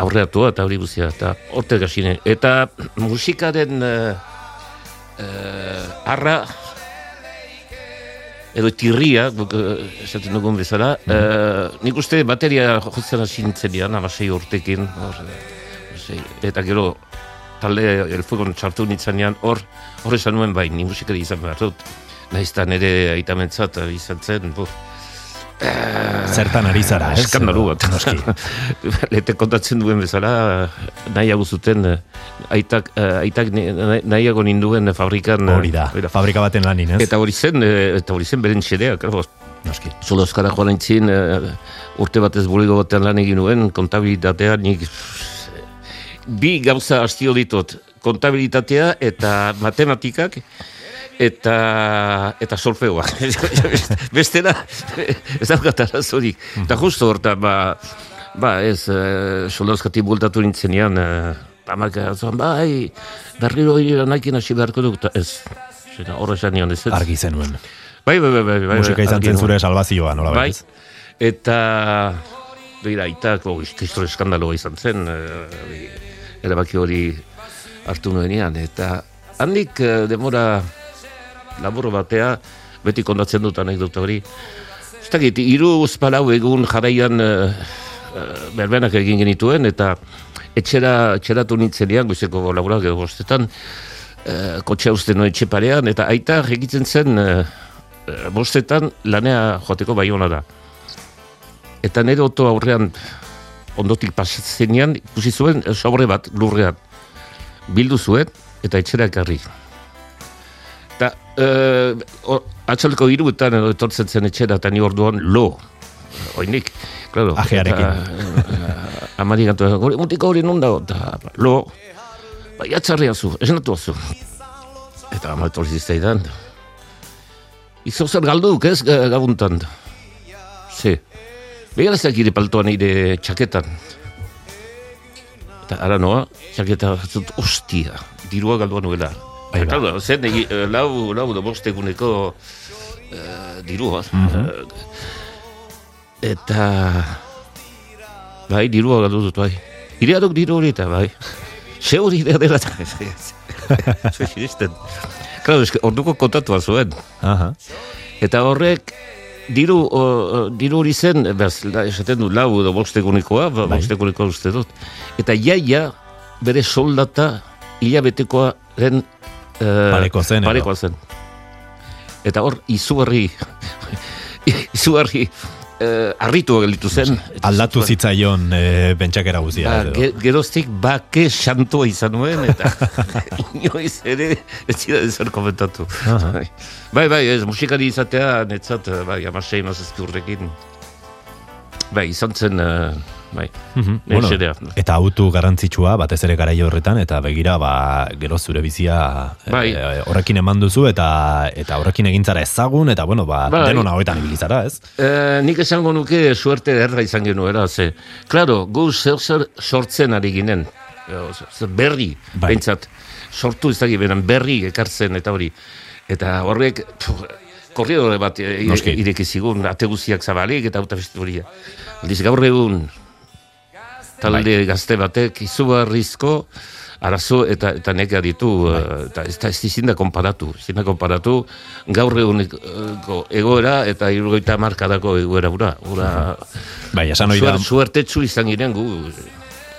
aurreatua eta hori guztia, eta hortek hasi nahi. Eta musikaren uh, uh, arra edo tirria, eh, esaten dugun bezala, eh, nik uste bateria jotzen hasi nintzenian, amasei urtekin, hor, eta gero talde elfugon txartu nintzenean, hor, hor esan nuen bai, ni musikari izan behar dut, nahiz eta nire aitamentzat eh, izan zen, buf, Zertan ari zara, ez? eskandalu bat. Lete kontatzen duen bezala, nahiago zuten, eh, aitak, eh, aitak nahiago ninduen fabrikan. eh, Hori da, fabrika baten lanin, ez? Eta hori zen, eh, eta hori zen beren xedea, claro. Noski. Zolo euskara joan aintzin, eh, urte batez bulego batean lan egin nuen, kontabilitatea, nik bi gauza hastio ditut, kontabilitatea eta matematikak, eta eta solfeoa. Bestela, ez daukat arazorik. Eta justo horta, ba, ba ez, e, soldauzkati bultatu nintzenean, e, amak erazan, bai, berriro hiri lanakin hasi beharko duk, eta ez, zena, horre esan nion ez. ez. Argi zenuen. Bai, bai, bai, bai, bai. Musika izan zen zure salvazioa, nola Bai, ez? eta begira, itak, oh, historia eskandaloa izan zen, eh, erabaki hori hartu nuenean, eta handik eh, demora labur batea, beti kondatzen dut anekdota hori, ez dakit, iru uzpalau egun jarraian eh, eh, berbenak egin genituen, eta etxera, etxeratu nintzenean, goizeko laburak edo bostetan, eh, kotxea uste no etxe parean, eta aita egitzen zen eh, bostetan lanea joateko baiona da. Eta nire oto aurrean ondotik pasatzenean ikusi zuen eh, sobre bat lurrean. Bildu zuen eta etxera ekarri. Eta eh, o- atxaleko hiruetan edo etortzen zen etxera eta ni orduan lo. Oinik, claro. Ajearekin. Eh, Amari gantu, hori mutiko hori non dago, eta lo. Bai, atzarria zu, esnatu zu. Eta ama etorri zitzaidan. Izo zer galduk, ez, ga- gabuntan. Ze. Begara ez dakire paltoa nire txaketan. Eta ara noa, txaketa zut, ostia, dirua galdua nuela. Bai, Eta, ba. claro, zen egi, eh, lau, lau da bosteguneko eh, dirua. Eh, eta, bai, dirua galdu dut, bai. Irea duk diru hori eta, bai. Se hori idea dela eta, zue sinisten. Claro, eske, orduko kontatua zuen. Aha. Eta horrek, diru, o, diru hori zen, bez, la, esaten du, lau edo bostegunikoa, ba, Bai. bostegunikoa uste dut. Eta jaia, bere soldata, hilabetekoa den... eh, Parekoa zen? Parekoa zen. Eta hor, izugarri, izugarri, eh, arritua gelditu zen. Aldatu zitzaion e, bentsakera guzia. Ba, ge, geroztik bake santua izan nuen, eta inoiz ere ez zira ezer komentatu. Aha. Bai. bai, bai, ez, musikari izatea, netzat, eh, bai, amasei mazazki urrekin. Bai, izan zen, eh, bai, Mhm. nire Bueno, eta autu garrantzitsua, batez ere garaio horretan, eta begira, ba, gero zure bizia eh, Bai. eh, horrekin eman duzu, eta eta horrekin egin zara ezagun, eta bueno, ba, Bai. denon hauetan ibili zara, ez? Eh, nik esango nuke suerte erra izan genuela, ze, klaro, gu zer zer sortzen ari ginen, zer- berri, Bai. behintzat, sortu ez benen berri ekartzen eta hori. Eta horrek, pf, korridore bat Noski. ireki zigun, ate guztiak zabalik eta auta. Aldiz gaur egun, talde Bai. gazte batek izugarrizko arazo eta eta nekea ditu Bai. eh, eta ez da ez ezin da konparatu ezin da konparatu gaur eguneko egoera eta hirurogeita hamarkadako egoera ura ura Bai, esan ohi da, suer, suertetsu izan giren gu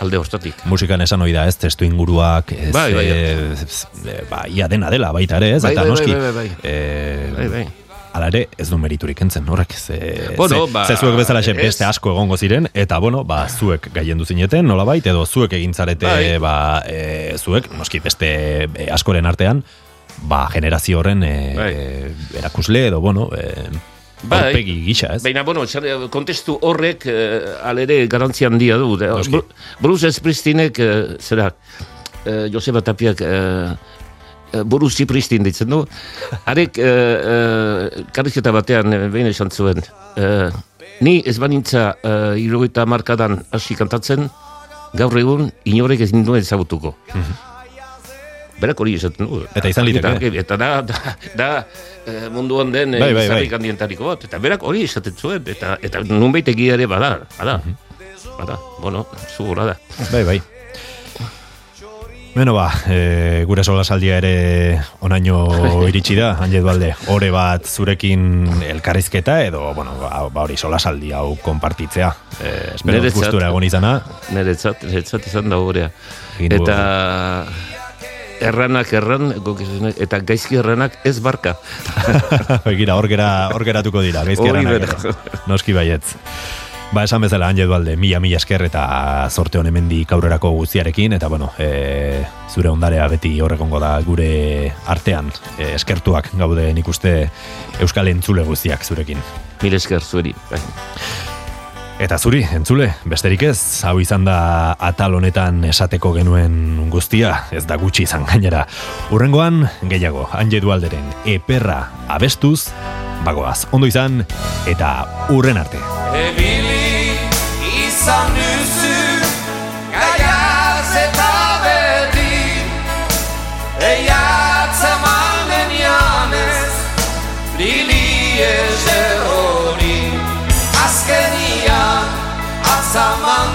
alde hortatik musikan esan ohi da, ez, testu inguruak, ez, Bai, bai. eh, ez, eh, ba, ia dena dela, baita ere, ez, Bai, eta bai, noski, bai, bai, bai. eh, bai, bai. Hala ere, ez du meriturik entzen, horrek, ze, Bueno, ze, ba, ze zuek bezala beste asko egongo ziren, eta bueno, ba, zuek gaiendu zineten, nolabait, edo zuek egin zarete, Bai. ba, e, zuek, noski beste e, askoren artean, ba, generazio horren e, Bai. e, erakusle, edo, bueno, e, Bai. aurpegi gisa, ez? Baina, bueno, txar- kontestu horrek eh, alere garantzi handia du. De, Noski. Bruce Spristinek, eh, zera, eh, Joseba Tapiak, eh, eh, Bruce Spristin ditzen du, harek eh, eh, karrizketa batean eh, behin esan zuen, eh, ni ez banintza eh, irugaita markadan hasi kantatzen, gaur egun inorek ez ninduen ezagutuko. Berak hori esaten du. Eta izan liteke. Eta da, da, da munduan den Bai, bai, bai. handientariko bat. Eta berak hori esaten zuen. Eta, eta nunbait egia ere bada. Bada. Mhm. Bada. Bueno, zu da. Bai, bai. Beno ba, e, gure solasaldia ere onaino iritsi da, handi balde, ore bat zurekin elkarrizketa edo, bueno, ba, ba hori solasaldi hau konpartitzea. E, espero Niretzat- gustura egon izana. Niretzat, niretzat izan da du- Eta erranak erran, eta gaizki erranak ez barka. Begira, hor gera, hor geratuko dira, gaizki gero. Noski baietz. Ba, esan bezala, Anje Dualde, mila, mila esker eta sorte honen mendik aurrerako guztiarekin, eta bueno, e, zure ondarea beti horregongo da gure artean, e, eskertuak gaude nik uste Euskal Entzule guztiak zurekin. Mil esker zueri. Bai. Eta zuri, entzule, besterik ez, hau izan da atal honetan esateko genuen guztia, ez da gutxi izan gainera. Urrengoan, gehiago, Anje Dualderen eperra abestuz, bagoaz, ondo izan, eta urren arte. Ebili izan duzu Gaiaz eta beti Eiatza manen janez Lili ezer hori Azkenian atzaman du